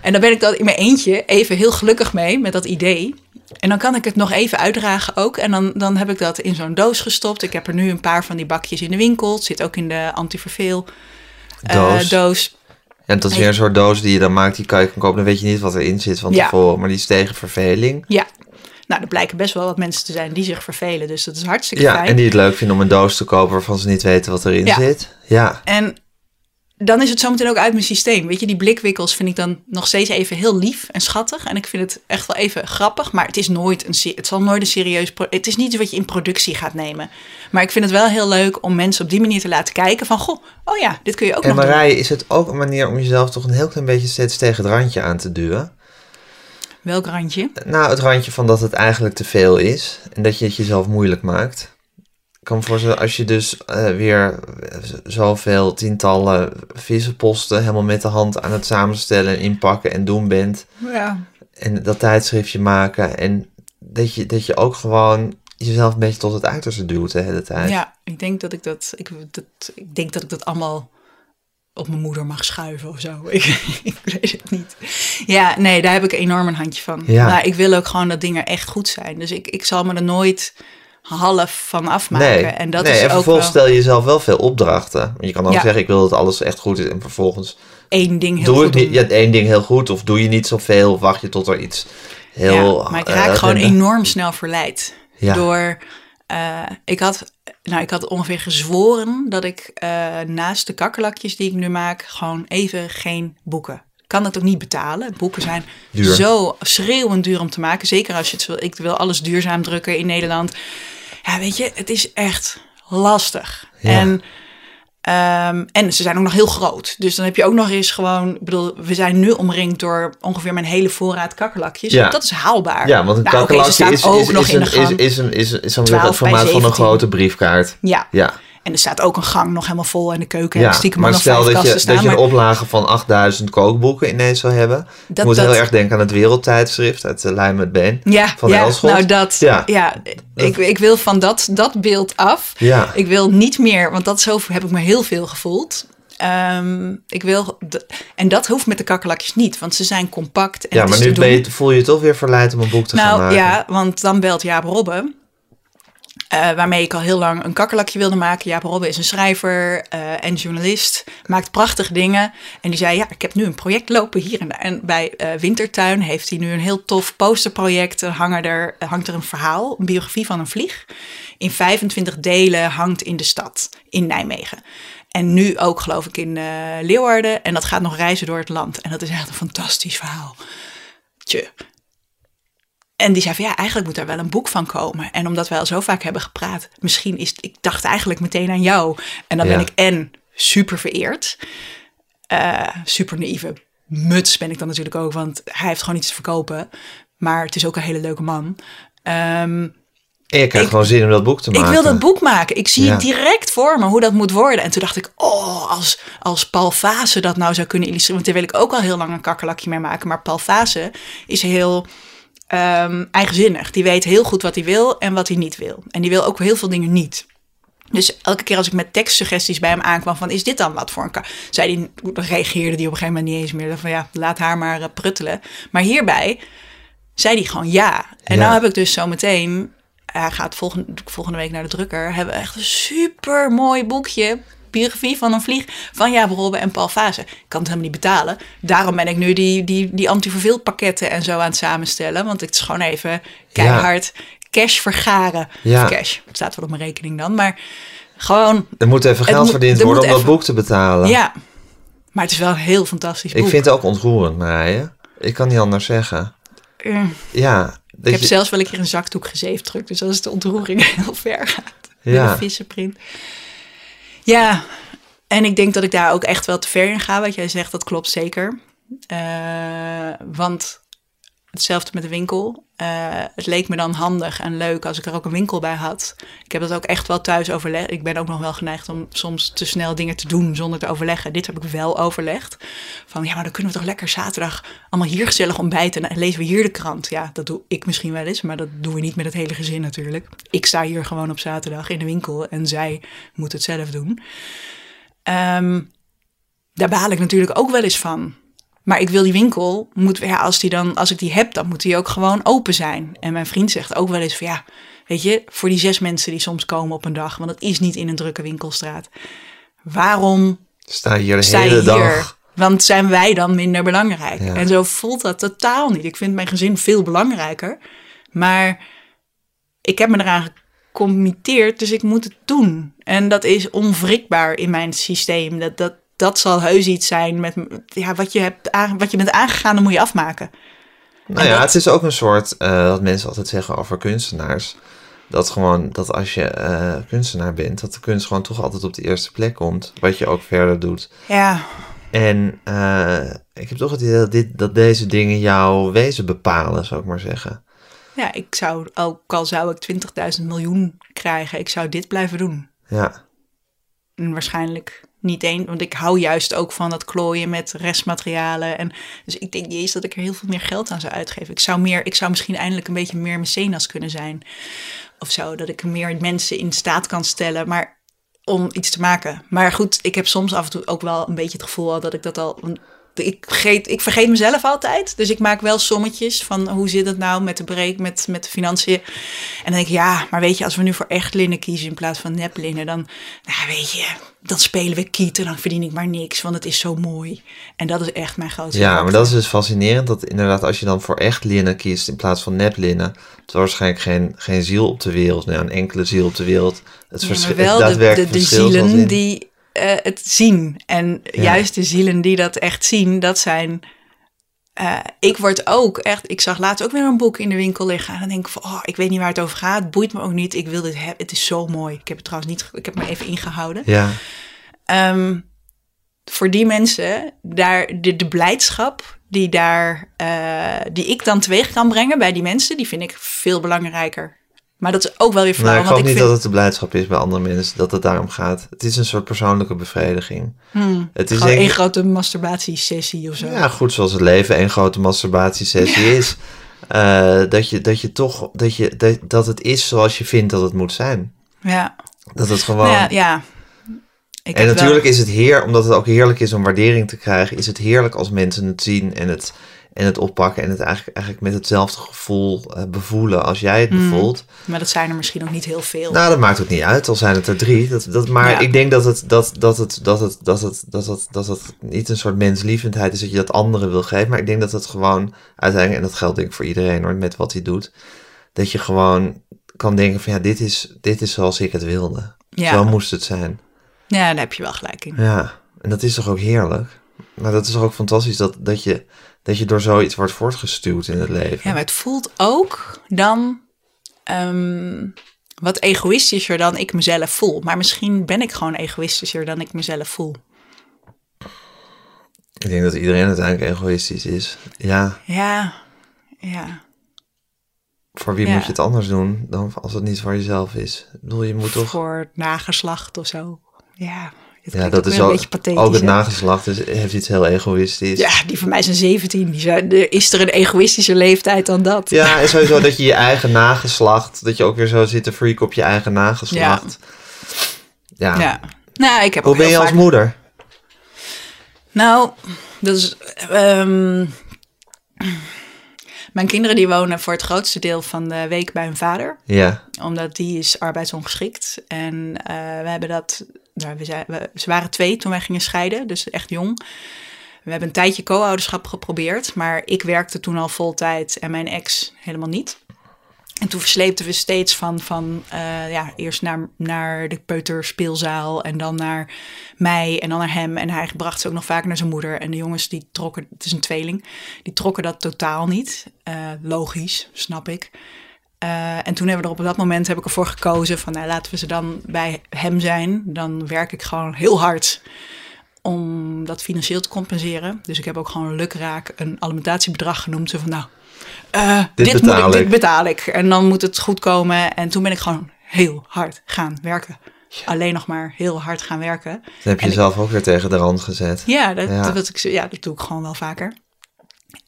En dan ben ik dan in mijn eentje even heel gelukkig mee met dat idee. En dan kan ik het nog even uitdragen ook. En dan, dan heb ik dat in zo'n doos gestopt. Ik heb er nu een paar van die bakjes in de winkel. Het zit ook in de antiverveel Doos. doos. En dat is weer een soort doos die je dan maakt, die kan je kan kopen. Dan weet je niet wat erin zit van Ja. tevoren. Maar die is tegen verveling. Ja. Nou, er blijken best wel wat mensen te zijn die zich vervelen. Dus dat is hartstikke Ja, fijn. en die het leuk vinden om een doos te kopen waarvan ze niet weten wat erin Ja. zit. Ja, En dan is het zometeen ook uit mijn systeem. Weet je, die blikwikkels vind ik dan nog steeds even heel lief en schattig. En ik vind het echt wel even grappig. Maar het is nooit een, het zal nooit een serieus... Het is niet iets wat je in productie gaat nemen. Maar ik vind het wel heel leuk om mensen op die manier te laten kijken van... Goh, oh ja, dit kun je ook En nog doen. Marije, is het ook een manier om jezelf toch een heel klein beetje steeds tegen het randje aan te duwen? Welk randje? Nou, het randje van dat het eigenlijk te veel is en dat je het jezelf moeilijk maakt. Kan me voorstellen, als je dus eh, weer zoveel tientallen vissenposten helemaal met de hand aan het samenstellen en inpakken en doen bent. Ja. En dat tijdschriftje maken en dat je, dat je ook gewoon jezelf een beetje tot het uiterste duwt de hele tijd. Ja, ik denk dat ik dat, ik, dat... ik denk dat ik dat allemaal op mijn moeder mag schuiven of zo. Ik, ik weet het niet. Ja, nee, daar heb ik enorm een handje van. Ja. Maar ik wil ook gewoon dat dingen echt goed zijn. Dus ik, ik zal me er nooit half van afmaken. Nee, en dat nee, is en ook vervolgens wel stel je jezelf wel veel opdrachten. Je kan Ja. zeggen, ik wil dat alles echt goed is. En vervolgens één ding heel doe goed niet, ja, één ding heel goed. Of doe je niet zoveel. Of wacht je tot er iets heel... Ja, maar ik eh, raak gewoon enorm snel verleid. Ja. Door, eh, ik had, nou, ik had ongeveer gezworen dat ik eh, naast de kakkerlakjes die ik nu maak, gewoon even geen boeken. Kan het ook niet betalen. Boeken zijn Duur. zo schreeuwend duur om te maken. Zeker als je het wil. Ik wil alles duurzaam drukken in Nederland. Ja, weet je, het is echt lastig. Ja. En, ehm, en ze zijn ook nog heel groot. Dus dan heb je ook nog eens gewoon... Ik bedoel, we zijn nu omringd door ongeveer mijn hele voorraad kakkerlakjes. Ja. Dat is haalbaar. Ja, want een Nou, kakkerlakje is, is, nog is, in de een, is, is, een, is, is, zal ik 12 zeggen, het bij formaat van een 17. grote briefkaart. Ja. Ja, En er staat ook een gang nog helemaal vol en de keuken ja. stiekem maar nog stel dat je, staan. dat je een oplage van 8000 kookboeken ineens zou hebben. Dat- ik moet dat- heel erg denken aan het wereldtijdschrift uit de Lijm met Been. ja, van ja, Elschot. nou dat, Ja. ja, ik, ik wil van dat, dat beeld af. Ja. Ik wil niet meer, want dat zo heb ik me heel veel gevoeld. Ehm, ik wil, en dat hoeft met de kakkerlakjes niet, want ze zijn compact. En Ja, maar nu ben je, voel je je toch weer verleid om een boek te gaan Nou maken. ja, want dan belt Jaap Robben. Eh, waarmee ik al heel lang een kakkerlakje wilde maken. Jaap Robbe is een schrijver eh, en journalist. Maakt prachtige dingen. En die zei, ja, ik heb nu een project lopen hier. En, en bij eh, Wintertuin heeft hij nu een heel tof posterproject. Er hangen er, hangt er een verhaal, een biografie van een vlieg. In 25 delen hangt in de stad, in Nijmegen. En nu ook, geloof ik, in Leeuwarden. En dat gaat nog reizen door het land. En dat is echt een fantastisch verhaal. Tje. En die zei van ja, eigenlijk moet daar wel een boek van komen. En omdat wij al zo vaak hebben gepraat, misschien is ik dacht eigenlijk meteen aan jou. En dan ben ik en super vereerd, uh, super naïeve muts ben ik dan natuurlijk ook, want hij heeft gewoon iets te verkopen. Maar het is ook een hele leuke man. Um, en je krijgt gewoon zin om dat boek te maken. Ik wil dat boek maken. Ik zie het direct voor me hoe dat moet worden. En toen dacht ik, oh, als, als Paul Fase dat nou zou kunnen illustreren. Want daar wil ik ook al heel lang een kakkerlakje mee maken. Maar Paul Fase is heel um, eigenzinnig. Die weet heel goed wat hij wil en wat hij niet wil. En die wil ook heel veel dingen niet. Dus elke keer als ik met tekstsuggesties bij hem aankwam van is dit dan wat voor een zei hij, reageerde die op een gegeven moment niet eens meer van ja, laat haar maar uh, pruttelen. Maar hierbij zei hij gewoon ja. En ja. nou heb ik dus zometeen, hij gaat volgende, volgende week naar de drukker, hebben we echt een super mooi boekje biografie van een vlieg van Jaap Robben en Paul Fase. Ik kan het helemaal niet betalen. Daarom ben ik nu die, die, die pakketten en zo aan het samenstellen. Want het is gewoon even keihard cash vergaren. Ja. Of cash, het staat wel op mijn rekening dan. Maar gewoon... Er moet even geld verdiend worden om dat boek te betalen. Ja, maar het is wel een heel fantastisch boek. Ik vind het ook ontroerend, Marije. Ik kan niet anders zeggen. Uh, ja. Ik heb zelfs wel een keer een zakdoek gezeefd Dus als de ontroering heel ver gaat. Ja. Met een vissenprint. Ja, en ik denk dat ik daar ook echt wel te ver in ga. Wat jij zegt, dat klopt zeker. Uh, want hetzelfde met de winkel. Uh, het leek me dan handig en leuk als ik er ook een winkel bij had. Ik heb dat ook echt wel thuis overlegd. Ik ben ook nog wel geneigd om soms te snel dingen te doen zonder te overleggen. Dit heb ik wel overlegd. Van ja, maar dan kunnen we toch lekker zaterdag allemaal hier gezellig ontbijten en lezen we hier de krant. Ja, dat doe ik misschien wel eens, maar dat doen we niet met het hele gezin natuurlijk. Ik sta hier gewoon op zaterdag in de winkel en zij moet het zelf doen. Um, daar baal ik natuurlijk ook wel eens van. Maar ik wil die winkel, moet, ja, als, die dan, als ik die heb, dan moet die ook gewoon open zijn. En mijn vriend zegt ook wel eens van ja, weet je, voor die zes mensen die soms komen op een dag, want het is niet in een drukke winkelstraat. Waarom sta je hier de hele hier? dag? Want zijn wij dan minder belangrijk? En zo voelt dat totaal niet. Ik vind mijn gezin veel belangrijker. Maar ik heb me eraan gecommitteerd, dus ik moet het doen. En dat is onwrikbaar in mijn systeem. Dat, dat, dat zal heus iets zijn met ja, wat, je hebt wat je bent aangegaan, dan moet je afmaken. Nou ja, het is ook een soort uh, wat mensen altijd zeggen over kunstenaars. Dat gewoon dat als je uh, kunstenaar bent, dat de kunst gewoon toch altijd op de eerste plek komt. Wat je ook verder doet. Ja. En uh, ik heb toch het idee dat, dit, dat deze dingen jouw wezen bepalen, zou ik maar zeggen. Ja, ik zou, ook al zou ik 20.000 miljoen krijgen, ik zou dit blijven doen. Ja. En waarschijnlijk niet één, want ik hou juist ook van dat klooien met restmaterialen. En dus ik denk niet eens dat ik er heel veel meer geld aan zou uitgeven. Ik zou, meer, ik zou misschien eindelijk een beetje meer mecenas kunnen zijn. Of zo, dat ik meer mensen in staat kan stellen. Maar om iets te maken. Maar goed, ik heb soms af en toe ook wel een beetje het gevoel dat ik dat al ik vergeet, ik vergeet mezelf altijd. Dus ik maak wel sommetjes van hoe zit het nou met de break, met, met de financiën. En dan denk ik, ja, maar weet je, als we nu voor echt linnen kiezen in plaats van neplinnen, dan, nou weet je, dan spelen we kieten, dan verdien ik maar niks, want het is zo mooi. En dat is echt mijn grootste. Ja, maar dat is dus fascinerend, dat inderdaad als je dan voor echt linnen kiest in plaats van neplinnen, er waarschijnlijk geen, geen ziel op de wereld, nou, een enkele ziel op de wereld. Het ja, de, de, de zielen die uh, het zien. En juist de zielen die dat echt zien, dat zijn. Uh, ik word ook echt. Ik zag laatst ook weer een boek in de winkel liggen. En dan denk ik van, oh, ik weet niet waar het over gaat. Boeit me ook niet. Ik wil dit hebben. Het is zo mooi. Ik heb het trouwens niet. Ik heb me even ingehouden. Ja. Um, voor die mensen, daar de, de blijdschap die, daar, uh, die ik dan teweeg kan brengen bij die mensen, die vind ik veel belangrijker maar dat is ook wel weer flauw. Ik geloof niet dat het de blijdschap is bij andere mensen, dat het daarom gaat. Het is een soort persoonlijke bevrediging. Hmm, het is een grote masturbatiesessie of zo. Ja, goed, zoals het leven één grote masturbatiesessie is. Uh, dat, je, dat je toch, dat, je, dat, dat het is zoals je vindt dat het moet zijn. Ja. Dat het gewoon... Ja, ja. Ik en natuurlijk is het heer, omdat het ook heerlijk is om waardering te krijgen, is het heerlijk als mensen het zien en het en het oppakken en het eigenlijk, eigenlijk met hetzelfde gevoel eh, bevoelen als jij het bevoelt. Maar dat zijn er misschien ook niet heel veel. Nou, dat maakt ook niet uit, al zijn het er drie. Dat, dat, maar Ja. ik denk dat het, dat, dat, het, dat, het, dat, het, dat, het, dat het niet een soort menslievendheid is dat je dat anderen wil geven. Maar ik denk dat het gewoon uiteindelijk, en dat geldt denk ik voor iedereen hoor, met wat hij doet. Dat je gewoon kan denken van ja, dit is, dit is zoals ik het wilde. Ja. Zo moest het zijn. ja, daar heb je wel gelijk in. Ja, en dat is toch ook heerlijk? Maar dat is toch ook fantastisch dat, dat, je, dat je door zoiets wordt voortgestuwd in het leven. Ja, maar het voelt ook dan ehm, wat egoïstischer dan ik mezelf voel. Maar misschien ben ik gewoon egoïstischer dan ik mezelf voel. Ik denk dat iedereen uiteindelijk egoïstisch is. Ja, Ja, ja. voor wie Ja. moet je het anders doen dan als het niet voor jezelf is? Ik bedoel, je moet toch... Voor het nageslacht of zo. Ja, Ja, dat ook is ook, een beetje pathetisch. ook het nageslacht is, heeft iets heel egoïstisch. Ja, die van mij zijn 17. Die zijn, is er een egoïstische leeftijd dan dat? Ja, en sowieso dat je je eigen nageslacht, dat je ook weer zo zit te freak op je eigen nageslacht. Ja. Ja. Nou, ik heb Hoe ben je als moeder? Nou, ehm, mijn kinderen die wonen voor het grootste deel van de week bij hun vader. Ja, Omdat die is arbeidsongeschikt. En eh, we hebben dat. Nou, we zijn, we, ze waren twee toen wij gingen scheiden, dus echt jong. We hebben een tijdje co-ouderschap geprobeerd, maar ik werkte toen al vol tijd en mijn ex helemaal niet. En toen versleepten we steeds van, van eh, ja, eerst naar, naar de peuterspeelzaal en dan naar mij en dan naar hem. En hij bracht ze ook nog vaak naar zijn moeder. En de jongens die trokken, het is een tweeling, die trokken dat totaal niet. Eh, logisch, snap ik. Eh, en toen hebben we er op dat moment heb ik ervoor gekozen van nou, laten we ze dan bij hem zijn. Dan werk ik gewoon heel hard om dat financieel te compenseren. Dus ik heb ook gewoon lukraak een alimentatiebedrag genoemd. Zo van nou, eh, Dit dit, moet betaal ik, ik. dit betaal ik. En dan moet het goed komen. En toen ben ik gewoon heel hard gaan werken. Alleen nog maar heel hard gaan werken. dan heb je En ik- jezelf ook weer tegen de rand gezet. Ja, dat, Ja. Dat, ik, ja, dat doe ik gewoon wel vaker.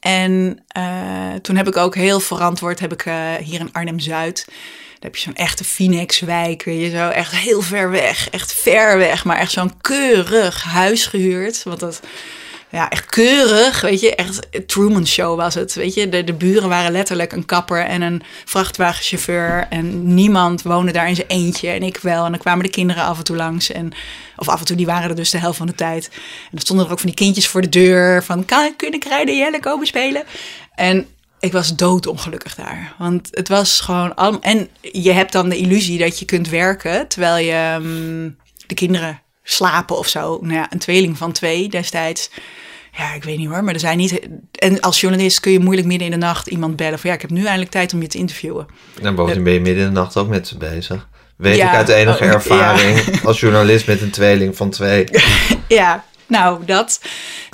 En eh, toen heb ik ook heel verantwoord, heb ik eh, hier in Arnhem-Zuid, daar heb je zo'n echte Phoenix-wijk, weet je zo, echt heel ver weg, echt ver weg, maar echt zo'n keurig huis gehuurd. Want dat, ja, echt keurig, weet je, echt Truman Show was het, weet je. De, de buren waren letterlijk een kapper en een vrachtwagenchauffeur en niemand woonde daar in zijn eentje en ik wel. En dan kwamen de kinderen af en toe langs en, of af en toe, die waren er dus de helft van de tijd. En dan stonden er ook van die kindjes voor de deur van, kan, kunnen Krijden en Jelle komen spelen? En ik was doodongelukkig daar. Want het was gewoon... Al, en je hebt dan de illusie dat je kunt werken... terwijl je mm, de kinderen slapen of zo. Nou ja, een tweeling van twee destijds... Ja, ik weet niet hoor, maar er zijn niet... En als journalist kun je moeilijk midden in de nacht iemand bellen... van ja, ik heb nu eindelijk tijd om je te interviewen. En bovendien ben je midden in de nacht ook met ze bezig. Weet Ja, ik uit enige oh, ervaring als journalist met een tweeling van twee. Ja, nou, dat.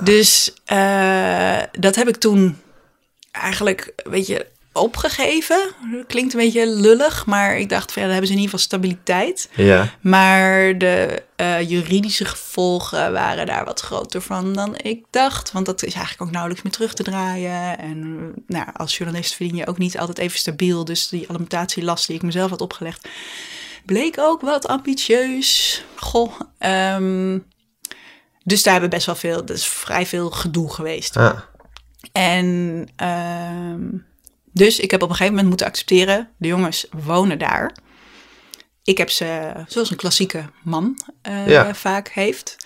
Dus eh, dat heb ik toen eigenlijk, weet je, opgegeven. Klinkt een beetje lullig, maar ik dacht, van, ja, dan hebben ze in ieder geval stabiliteit. Ja, Maar de eh, juridische gevolgen waren daar wat groter van dan ik dacht. Want dat is eigenlijk ook nauwelijks meer terug te draaien. En nou, als journalist verdien je ook niet altijd even stabiel. Dus die alimentatielast die ik mezelf had opgelegd, bleek ook wat ambitieus. Goh. ehm, dus daar hebben we best wel veel, is vrij veel gedoe geweest. ah, En ehm, dus ik heb op een gegeven moment moeten accepteren, de jongens wonen daar. Ik heb ze, zoals een klassieke man eh, Ja. vaak heeft.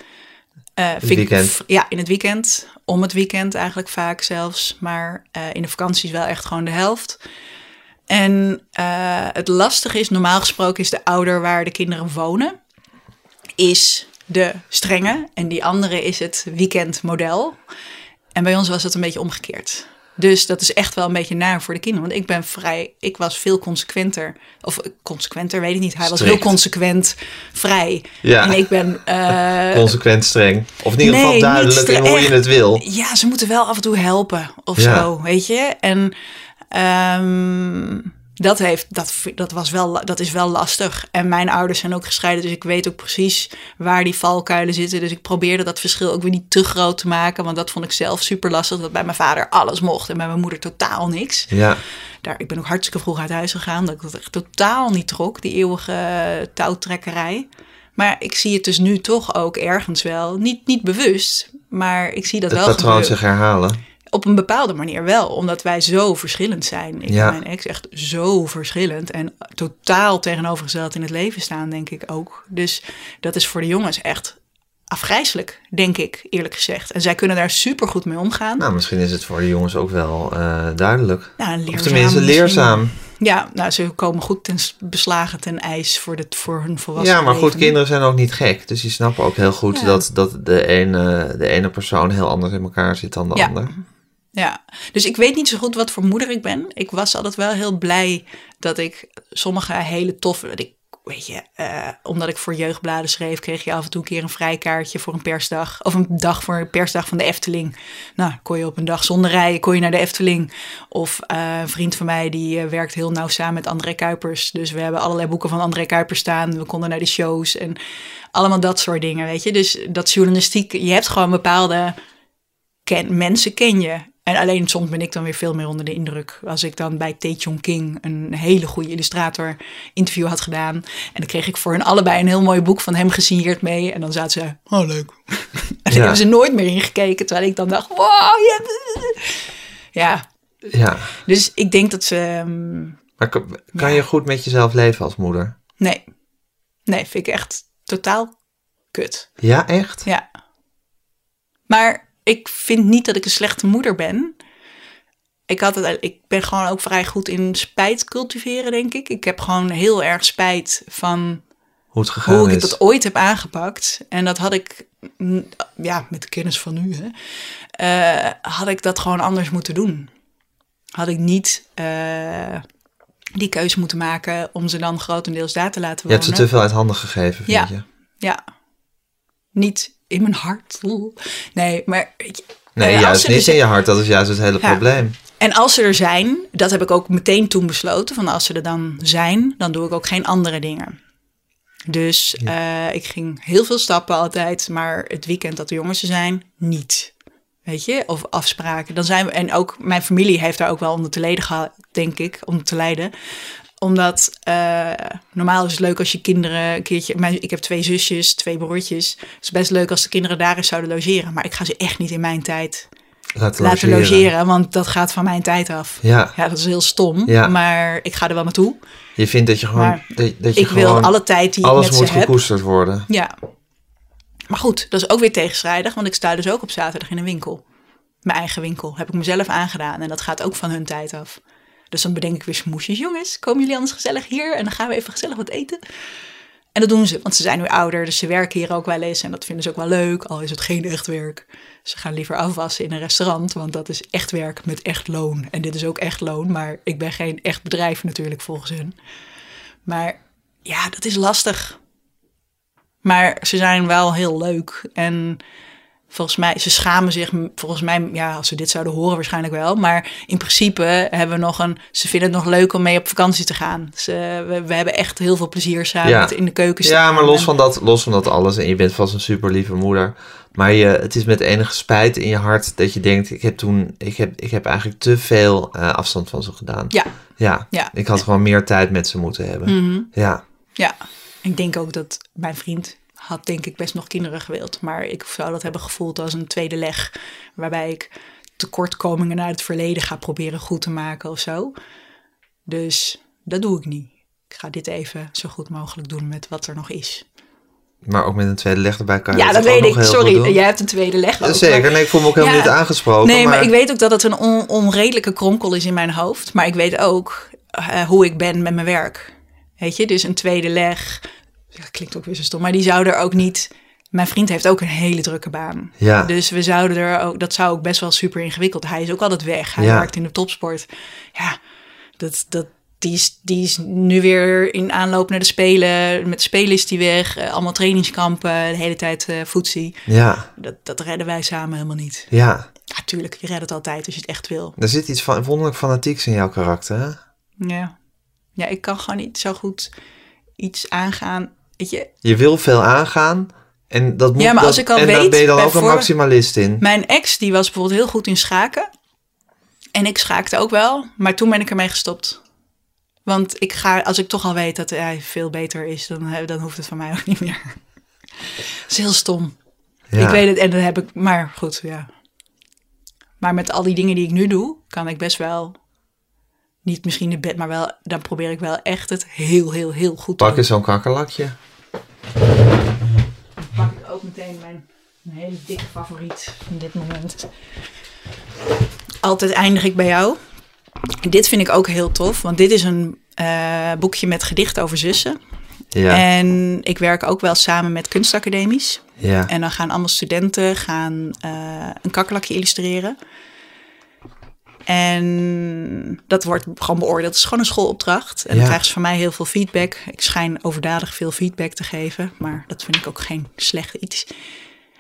Eh, ik- weekend. ja, in het weekend. Om het weekend eigenlijk vaak zelfs. Maar eh, in de vakanties wel echt gewoon de helft. En het lastige is, normaal gesproken is de ouder waar de kinderen wonen, is de strenge. En die andere is het weekendmodel. En bij ons was het een beetje omgekeerd. Dus dat is echt wel een beetje naar voor de kinderen. Want ik ben vrij, ik was veel consequenter. Of eh, consequenter, weet ik niet. Hij was heel consequent vrij. Ja. En ik ben. eh, consequent streng. Of in ieder geval nee, duidelijk in hoe je het wil. ja, ze moeten wel af en toe helpen of Ja. zo, weet je. En ehm, dat, heeft, dat, dat, was wel, dat is wel lastig. En mijn ouders zijn ook gescheiden, dus ik weet ook precies waar die valkuilen zitten. Dus ik probeerde dat verschil ook weer niet te groot te maken, want dat vond ik zelf super lastig. Dat bij mijn vader alles mocht en bij mijn moeder totaal niks. Ja, Daar, ik ben ook hartstikke vroeg uit huis gegaan, dat ik dat echt totaal niet trok, die eeuwige touwtrekkerij. Maar ik zie het dus nu toch ook ergens wel, niet, niet bewust, maar ik zie dat het wel patroon gebeuren. zich herhalen. Op een bepaalde manier wel, omdat wij zo verschillend zijn. Ik Ja. en mijn ex echt zo verschillend en totaal tegenovergesteld in het leven staan, denk ik ook. Dus dat is voor de jongens echt afgrijzelijk, denk ik, eerlijk gezegd. En zij kunnen daar super goed mee omgaan. Nou, misschien is het voor de jongens ook wel eh, duidelijk. Nou, Of leerzaam tenminste misschien. leerzaam. Ja, nou, ze komen goed ten beslagen ten ijs voor, de, voor hun volwassen Ja, maar goed, kinderen zijn ook niet gek. Dus die snappen ook heel goed Ja. dat, dat de, ene, de ene persoon heel anders in elkaar zit dan de Ja. ander. Ja, dus ik weet niet zo goed wat voor moeder ik ben. Ik was altijd wel heel blij dat ik sommige hele toffe... Ik, weet je, eh, omdat ik voor jeugdbladen schreef... kreeg je af en toe een keer een vrijkaartje voor een persdag. Of een dag voor een persdag van de Efteling. Nou, kon je op een dag zonder rijden, kon je naar de Efteling. Of eh, een vriend van mij, die eh, werkt heel nauw samen met André Kuipers. Dus we hebben allerlei boeken van André Kuipers staan. We konden naar de shows en allemaal dat soort dingen, weet je. Dus dat journalistiek, je hebt gewoon bepaalde mensen ken je. En alleen soms ben ik dan weer veel meer onder de indruk. Als ik dan bij Tae Chong King, een hele goede illustrator, interview had gedaan. En dan kreeg ik voor hen allebei een heel mooi boek van hem gesigneerd mee. En dan zaten ze, oh leuk. en daar Ja. hebben ze nooit meer ingekeken. Terwijl ik dan dacht, wow, je hebt... Ja, Ja. dus ik denk dat ze... ehm, Maar kan, kan je goed met jezelf leven als moeder? nee, nee, vind ik echt totaal kut. Ja, echt? Ja. Maar ik vind niet dat ik een slechte moeder ben. Ik, had het, ik ben gewoon ook vrij goed in spijt cultiveren, denk ik. Ik heb gewoon heel erg spijt van Hoe het gegaan hoe ik is. het ooit heb aangepakt. En dat had ik, mm, ja, met de kennis van nu, hè, eh, had ik dat gewoon anders moeten doen. Had ik niet eh, die keuze moeten maken om ze dan grotendeels daar te laten Je wonen. hebt ze te veel uit handen gegeven, vind Ja. je? Ja. Niet in mijn hart. Nee, maar... Nee, eh, juist niet er in je hart. Dat is juist het hele Ja. probleem. En als ze er zijn, dat heb ik ook meteen toen besloten. Van als ze er dan zijn, dan doe ik ook geen andere dingen. Dus eh, ik ging heel veel stappen altijd. Maar het weekend dat de jongens er zijn, niet. Weet je? Of afspraken. Dan zijn we, en ook mijn familie heeft daar ook wel onder te leden gehad, denk ik. Om te lijden omdat eh, normaal is het leuk als je kinderen een keertje... Mijn, ik heb twee zusjes, twee broertjes. Het is best leuk als de kinderen daar eens zouden logeren. Maar ik ga ze echt niet in mijn tijd Laten, laten logeren. Want dat gaat van mijn tijd af. Ja. Ja, dat is heel stom. Ja. Maar ik ga er wel naartoe. Je vindt dat je gewoon... Maar dat, dat je Ik wil alle tijd die ik alles met moet ze heb. gekoesterd worden. Ja. Maar goed, dat is ook weer tegenstrijdig. Want ik sta dus ook op zaterdag in een winkel. Mijn eigen winkel. Heb ik mezelf aangedaan. En dat gaat ook van hun tijd af. Dus dan bedenk ik weer smoesjes. Jongens, komen jullie anders gezellig hier? En dan gaan we even gezellig wat eten. En dat doen ze, want ze zijn nu ouder. Dus ze werken hier ook wel eens. En dat vinden ze ook wel leuk. Al is het geen echt werk. Ze gaan liever afwassen in een restaurant. Want dat is echt werk met echt loon. En dit is ook echt loon. Maar ik ben geen echt bedrijf natuurlijk volgens hun. Maar ja, dat is lastig. Maar ze zijn wel heel leuk. En volgens mij, ze schamen zich, volgens mij, ja, als ze dit zouden horen waarschijnlijk wel. Maar in principe hebben we nog een, ze vinden het nog leuk om mee op vakantie te gaan. Ze, we, we hebben echt heel veel plezier samen Ja. in de keuken Ja, maar los van, dat, los van dat alles, en je bent vast een super lieve moeder. Maar je, het is met enige spijt in je hart dat je denkt: ik heb toen, ik heb, ik heb eigenlijk te veel eh, afstand van ze gedaan. Ja, Ja, Ja. ik had gewoon meer tijd met ze moeten hebben. Mhm. Ja, ja. Ik denk ook dat mijn vriend had denk ik best nog kinderen gewild. Maar ik zou dat hebben gevoeld als een tweede leg. Waarbij ik tekortkomingen uit het verleden ga proberen goed te maken of zo. Dus dat doe ik niet. Ik ga dit even zo goed mogelijk doen met wat er nog is. maar ook met een tweede leg erbij kan je Ja, dat weet ik. Sorry, jij hebt een tweede leg. ook, Zeker, maar- nee, ik voel me ook helemaal Ja. niet aangesproken. Nee, maar, ik weet ook dat het een on- onredelijke kronkel is in mijn hoofd. Maar ik weet ook eh, hoe ik ben met mijn werk. Weet je, dus een tweede leg. Ja, klinkt ook weer zo stom, maar die zou er ook niet. Mijn vriend heeft ook een hele drukke baan. Ja. Dus we zouden er ook, dat zou ook best wel super ingewikkeld. Hij is ook altijd weg. Hij Ja. werkt in de topsport. Ja, dat, dat, die, is, die is nu weer in aanloop naar de Spelen. Met de Spelen is die weg. Eh, allemaal trainingskampen, de hele tijd voetzie. Ja, Dat, dat redden wij samen helemaal niet. ja. Ja, tuurlijk, je redt het altijd als je het echt wil. Er zit iets van wonderlijk fanatieks in jouw karakter, hè? Ja. Ja, ik kan gewoon niet zo goed iets aangaan. Weet je, Je wil veel aangaan. En dat moet Ja, maar als dat- ik al en daar weet, ben je dan ook een maximalist in. mijn ex die was bijvoorbeeld heel goed in schaken. En ik schaakte ook wel, maar toen ben ik ermee gestopt. Want ik ga, als ik toch al weet dat hij veel beter is, dan, dan hoeft het van mij ook niet meer. Dat is heel stom. Ja. Ik weet het en dan heb ik, maar goed, ja. Maar met al die dingen die ik nu doe, kan ik best wel... Niet misschien in bed, maar wel, dan probeer ik wel echt het heel, heel, heel goed te Pak eens zo'n kakkerlakje. Ook meteen mijn een hele dikke favoriet in dit moment. Altijd eindig ik bij jou. Dit vind ik ook heel tof, want dit is een eh, boekje met gedichten over zussen. Ja. En ik werk ook wel samen met kunstacademies. ja. En dan gaan allemaal studenten gaan, eh, een kakkerlakje illustreren. En dat wordt gewoon beoordeeld. Het is gewoon een schoolopdracht. En Ja. dan krijgen ze van mij heel veel feedback. Ik schijn overdadig veel feedback te geven. Maar dat vind ik ook geen slecht iets.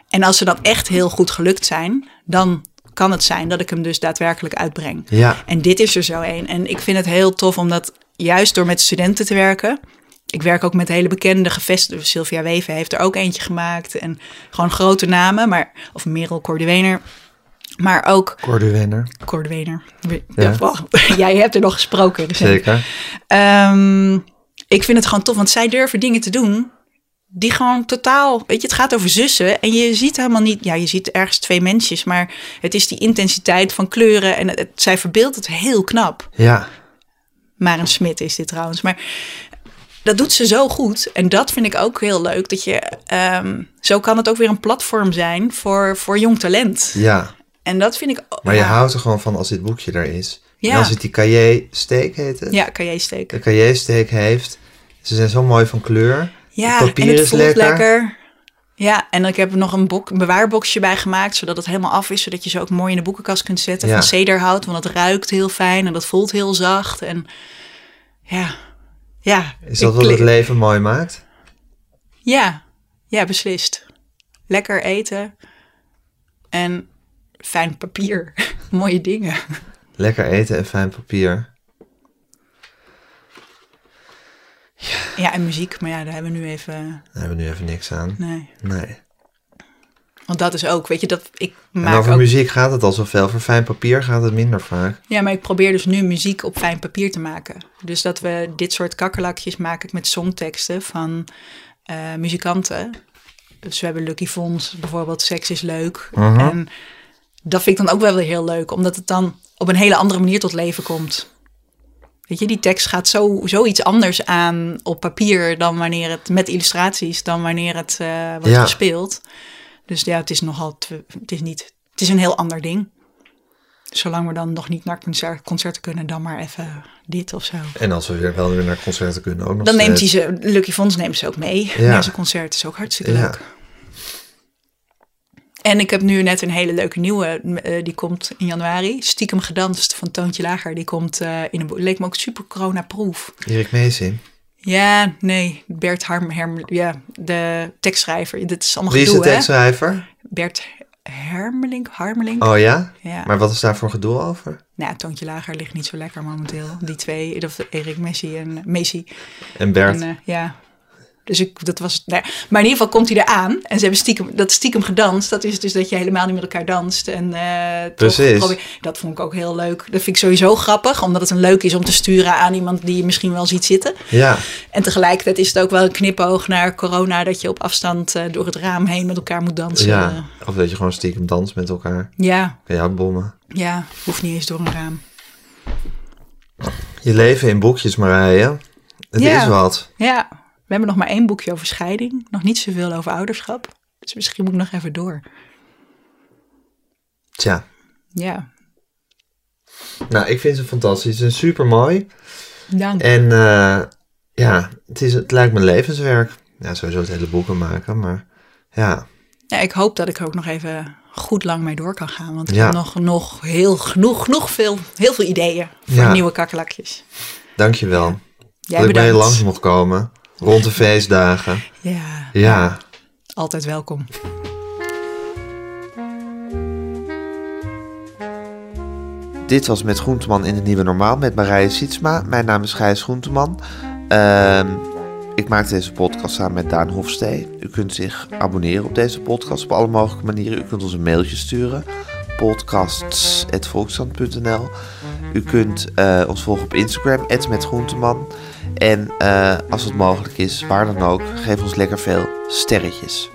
En als ze dan echt heel goed gelukt zijn, dan kan het zijn dat ik hem dus daadwerkelijk uitbreng. Ja. En dit is er zo een. En ik vind het heel tof omdat juist door met studenten te werken. Ik werk ook met hele bekende gevestigde. Sylvia Weven heeft er ook eentje gemaakt. En gewoon grote namen. Maar, of Merel Cordewener. Maar ook Corduwener. Cordewener. Ja. Jij hebt er nog gesproken. dus- Zeker. Ehm, ik vind het gewoon tof, want zij durven dingen te doen die gewoon totaal, weet je, het gaat over zussen en je ziet helemaal niet, ja, je ziet ergens twee mensjes, maar het is die intensiteit van kleuren en het, het- zij verbeeldt het heel knap. Ja. Maar een Smit is dit trouwens, maar dat doet ze zo goed en dat vind ik ook heel leuk, dat je, ehm, zo kan het ook weer een platform zijn voor, voor jong talent. Ja. En dat vind ik, Maar je ja, houdt er gewoon van als dit boekje er is. Ja. En als het die cahier steek heet het. ja, jij steken. De cahier steek heeft. Ze zijn zo mooi van kleur. Ja, het papier en het is voelt lekker. lekker. Ja, en ik heb er nog een, bok, een bewaarboxje bij gemaakt, zodat het helemaal af is, zodat je ze ook mooi in de boekenkast kunt zetten Ja. van cederhout, want het ruikt heel fijn en dat voelt heel zacht. En ja, ja. Is dat wat het leven mooi maakt? Ja, ja, beslist. Lekker eten en fijn papier. Mooie dingen. Lekker eten en fijn papier. Ja, en muziek, maar ja, daar hebben we nu even. Daar hebben we nu even niks aan. Nee. Nee. Want dat is ook, weet je, dat ik En maak over ook muziek gaat het al zoveel. Voor fijn papier gaat het minder vaak. Ja, maar ik probeer dus nu muziek op fijn papier te maken. Dus dat we dit soort kakkerlakjes maak ik met songteksten van eh, muzikanten. Dus we hebben Lucky Fons, bijvoorbeeld Seks is leuk. Mhm. En dat vind ik dan ook wel weer heel leuk, omdat het dan op een hele andere manier tot leven komt. Weet je, die tekst gaat zo, zoiets anders aan op papier dan wanneer het met illustraties, dan wanneer het eh, wordt Ja. gespeeld. Dus ja, het is nogal, te- het is niet, het is een heel ander ding. Zolang we dan nog niet naar concert, concerten kunnen, dan maar even dit of zo. En als we weer wel weer naar concerten kunnen ook nog Dan neemt hij ze, Lucky Fons neemt ze ook mee Ja. naar zijn concert. is ook hartstikke Ja. leuk. En ik heb nu net een hele leuke nieuwe, eh, die komt in januari. Stiekem gedanst van Toontje Lager. Die komt eh, in een boek. Leek me ook super corona-proof. Erik Meesin. Ja, nee, Bert Harm, Herm, ja, de tekstschrijver. Dit is allemaal Wie is de hè? tekstschrijver? Bert Hermelink, Harmelink. Oh ja? Ja. Maar wat is daar voor gedoe over? Nou, Toontje Lager ligt niet zo lekker momenteel. Die twee, of Erik Messi en Messi. En Bert. En, eh, ja. Dus ik, dat was, nou ja. Maar in ieder geval komt hij eraan. En ze hebben stiekem, dat stiekem gedanst. Dat is dus dat je helemaal niet met elkaar danst. En, eh, toch Precies. probeer- dat vond ik ook heel leuk. Dat vind ik sowieso grappig. Omdat het een leuk is om te sturen aan iemand die je misschien wel ziet zitten. Ja. En tegelijkertijd is het ook wel een knipoog naar corona. Dat je op afstand eh, door het raam heen met elkaar moet dansen. ja. Of dat je gewoon stiekem danst met elkaar. ja, Kan je uitbommen. ja. Hoeft niet eens door een raam. Je leven in boekjes, Marije. Het Ja. is wat. Ja, we hebben nog maar één boekje over scheiding. Nog niet zoveel over ouderschap. Dus misschien moet ik nog even door. Tja. Ja, Nou, ik vind ze fantastisch. Ze zijn super mooi. dank. En eh, ja, het, is, het lijkt me levenswerk. Ja, sowieso het hele boeken maken, maar ja. Ja, ik hoop dat ik er ook nog even goed lang mee door kan gaan. Want ik Ja. heb nog, nog heel genoeg, genoeg veel, heel veel ideeën voor Ja. nieuwe kakkelakjes. Dankjewel. Jij dat ik bij je langs mocht komen. Rond de feestdagen. Ja, Ja. altijd welkom. Dit was Met Groenteman in het Nieuwe Normaal met Marije Sietsma. Mijn naam is Gijs Groenteman. Ehm, ik maak deze podcast samen met Daan Hofstee. U kunt zich abonneren op deze podcast op alle mogelijke manieren. U kunt ons een mailtje sturen. podcasts.volksstand.nl U kunt eh, ons volgen op Instagram, @metgroenteman. En eh, als het mogelijk is, waar dan ook, geef ons lekker veel sterretjes.